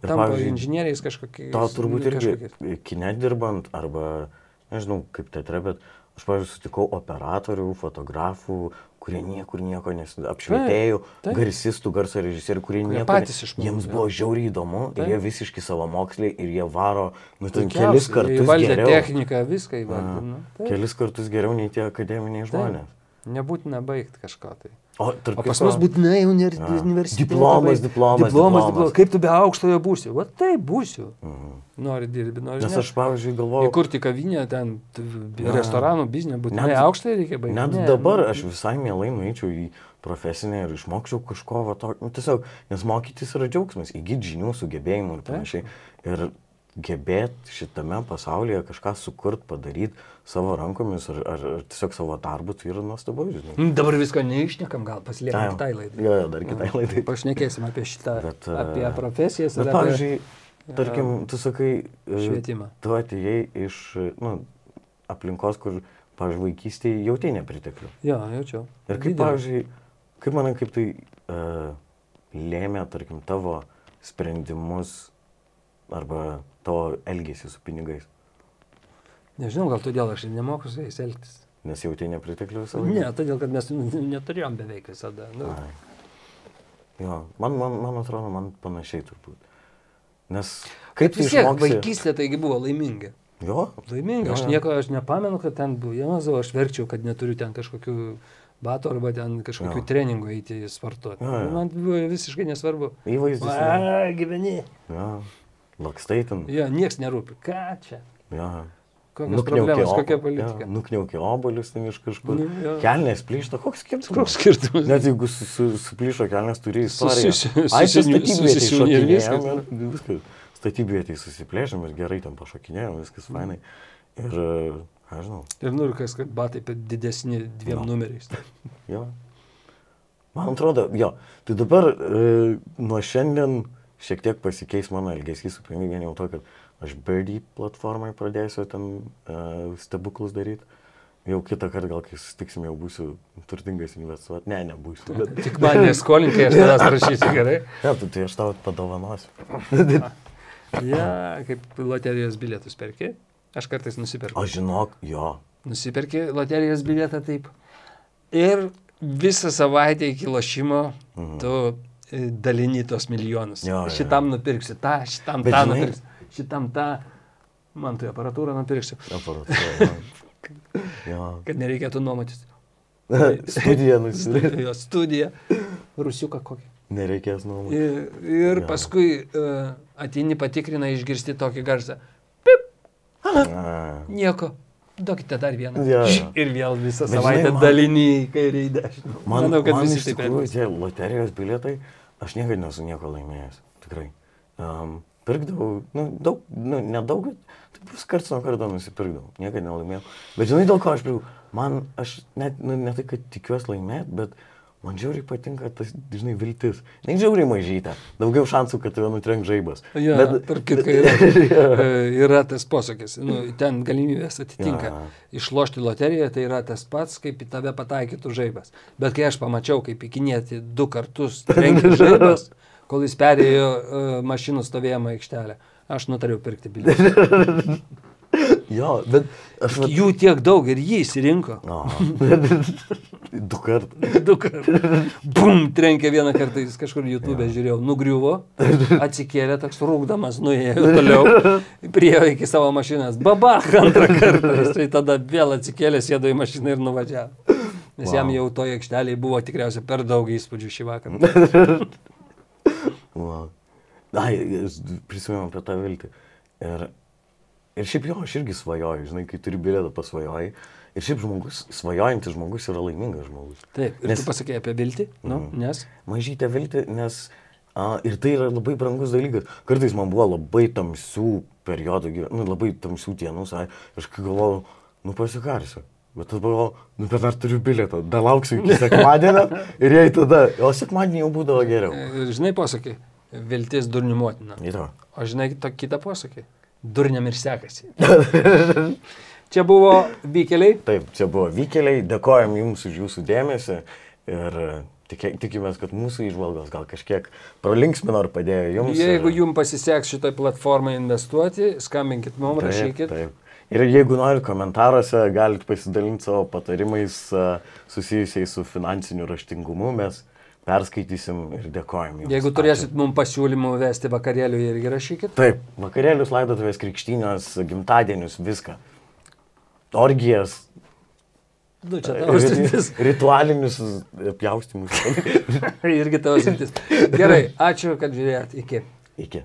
tampa inžinieriais kažkokiais. Tau turbūt irgi kažkokiais. kine dirbant, arba, nežinau, kaip teatre, bet aš, pavyzdžiui, sutikau operatorių, fotografų, kurie niekur nieko nesideda, apšvietėjų, taip. garsistų, garso režisierių, kurie nieko patys išmoko, Jiems buvo žiauriai įdomu ir Taip. jie visiškai savo mokslį ir jie varo, nu, ten kelis kartus įvaldė geriau. techniką, viską įvaldė. A, Kelis kartus geriau nei tie akademiniai žmonės. Nebūtina baigti kažko tai. O, tarp O pas mus būtinai universitetas. Diplomas, diplomas, diplomas, diplomas. Kaip tu be aukštojo būsi? O taip būsiu. Mhm. Nori dirbti, nori Nes ne. aš, pavyzdžiui, galvoju, Įkurti kavinę, ten restoranų biznė, būtinai Net- aukštai reikia baigti. Net Ne, dabar nu, aš visai mielai nueičiau į profesinę ir išmokčiau kažko va tokio. Nu, tiesiog, nes mokytis yra džiaugsmas, įgyti žinių, sugebėjimų ir panašiai. Ir gebėti šitame pasaulyje kažką sukurti, padaryti savo rankomis ar, ar, ar tiesiog savo darbu, tai yra nuostabu, žinai. Mm, Dabar visko neišnekam, gal pasiliekam Ai, kitai laidai. Jo, jo, dar kitai laidai. Pašnekėsim apie šitą, Bet, e, apie profesijas Bet, ir apie pavyzdžiui, tarkim, tu sakai, e, švietimą. tu atėjai iš nu, aplinkos, kur, pavyzdžiui, vaikystėje jautė nepriteklių. Jo, jaučiau. Ir kaip, Didelį. pavyzdžiui, kaip manai, kaip tai uh, lėmė, tarkim, tavo sprendimus arba tavo elgesį su pinigais? Nežinau, gal todėl aš ir nemoku su jais elgtis. Nes jautė nepriteklių visą Ne, laiką? todėl, kad mes neturėjom beveik visada. Nu, Ai. Jo, man, man, man atrodo, man panašiai turbūt. Nes kaip vis tiek, išmoksi? vaikystė taigi buvo laiminga. Jo, Laiminga, Jo, aš jo. nieko, aš nepamenu, kad ten buvo, Jėzau, aš verčiau, kad neturiu ten kažkokių batų arba ten kažkokių Jo. treningų eiti sportuoti. Jo, jo. Man buvo visiškai nesvarbu. įvaizdis. A, gyveni. Jo, lakstai ten. Jo, nieks nerūpi. Ką čia? Jo. Kokios problemos, kokia politika? Nukniaukė obolius ten iš kažkur. Nu, jo. Kelnės plyšta, koks skirtumas? Koks skirtumas? Net jeigu su, su, suplyšo kelnes turi istoriją. susi- Ai, čia susisiuni- statybvietėj susisiuni ir viskas. šokinėjom ir Viskas. Statybvietėj susiplėšėm ir gerai ten pašokinėjom, viskas fainai. Ir, aš žinau, Ir nurkas, kad batai per didesni dviem Jo. numeriais. jo. Man atrodo, jo. Tai dabar e, nuo šiandien šiek tiek pasikeis mano elgesys su pinigais, vien jau to, kad aš Birdie platformai pradėsiu ten e, stebuklus daryti. Jau kitą kartą gal kai susitiksim, jau būsiu turtingas investuoti. Ne, nebūsiu. Bet... Tik man neskolinkai, aš tavęs prašysiu gerai. Ne, tai, tai aš tau padovanosiu. Ja, kaip loterijos bilietus perki. Aš kartais nusiperku. O žinok, jo. Nusiperki loterijos bilietą taip. Ir visą savaitę iki lošimo Mhm. tu dalini tos milijonus. Jo, jo, jo. šitam nupirksi tą, šitam Bet tą žinai- nupirksi, šitam tą. Man tai aparatūrą nupirksiu, Aparatūra. Jo. kad nereikėtų nuomotis. Studija nusipirkti. Jo studija. Rusiuką kokį. Nereikės nuomoti. Ir, ir Jo. paskui uh, ateini patikrina išgirsti tokį garsą. A, Nieko. Duokite dar vieną. Jo, jo. Ir vėl visą Bet žinai, savaitę man- daliny į kairę į dešinę. Man, Manau, kad man visi taip elgiasi. tie loterijos bilietai, aš niekada nesu nieko laimėjęs. Tikrai. Um, pirkdavau, nu, daug, nu, nedaug, taip vis karts nuo karto nusipirkdavau. Niekada nelaimėjau. Bet žinai, dėl ko aš pirkau? Man, aš net, nu, ne tai, kad tikiuosi laimėti, bet man žiauriai patinka tas, žinai, viltis. Ne žiauriai mažytė. Daugiau šansų, kad tave nutrenk žaibas. Ja, bet, tarp kitko yra, e, yra tas posakis, nu, ten galimybės atitinka. Jo. Išlošti loteriją tai yra tas pats, kaip į tave pataikytų žaibas. Bet kai aš pamačiau, kaip įkinėti du kartus trenkė žaibas, kol jis perėjo uh, mašinų stovėjimo aikštelę, aš nutariau pirkti bilietą. jo, bet aš... vat- Jų tiek daug ir jį įsirinko. O, du kartus. Du kartus. Bum, trenkė vieną kartą, jis kažkur YouTube žiūrėjau, nugriuvo, atsikėlė toks rūkdamas, nuėjo toliau, priejo iki savo mašinas, babach antrą kartą, jisai tada vėl atsikėlė, sėdo į mašiną ir nuvažiavo. Nes wow. jam jau toje aikštelėje buvo tikriausiai per daug įspūdžių šį vakarą. Wow. Ai, prisimenu apie tą viltį. Ir, ir šiaip jo, aš irgi svajoju, žinai, kai turi bilietą pasvajoji. Ir šiaip žmogus, svajojantis žmogus yra laimingas žmogus. Taip, ir Nes- tu pasakėjai apie viltį, nu, nes Mažytė viltį, nes a, ir tai yra labai brangus dalykas. Kartais man buvo labai tamsių periodų, nu, labai tamsių dienų, sai, aš kai galvojau, nu pasikarsiu. Bet tada galvojau, nu bet dar turiu bilietą, dar lauksiu iki sekmadienio ir jei tada, o sekmadienį jau būdavo geriau. e, žinai posakį, viltis durnių motina. Yra. O žinai to kitą posakį, durniam ir sekasi. Čia buvo vykeliai. Taip, čia buvo vykeliai, dėkojom Jums už Jūsų dėmesį ir tikė, tikimės, kad mūsų išvalgos gal kažkiek pralinksmino ar padėjo Jums. Jeigu jums pasiseks šitoj platformai investuoti, skambinkit mums, Taip, rašykit. Taip. Ir jeigu norit komentaruose, galite pasidalinti savo patarimais a, susijusiais su finansiniu raštingumu, mes perskaitysim ir dėkojom Jums. Jeigu Ačiū. turėsit mums pasiūlymų vesti vakarėlių, irgi rašykit. Taip, vakarėlius, laidotuvės, krikštynės, gimtadienius, viską. Orgijas, Nu, čia tavo sritis. ritualinius pjaustimus. irgi tavo sritis. Gerai, ačiū, kad žiūrėjot. Iki. Iki.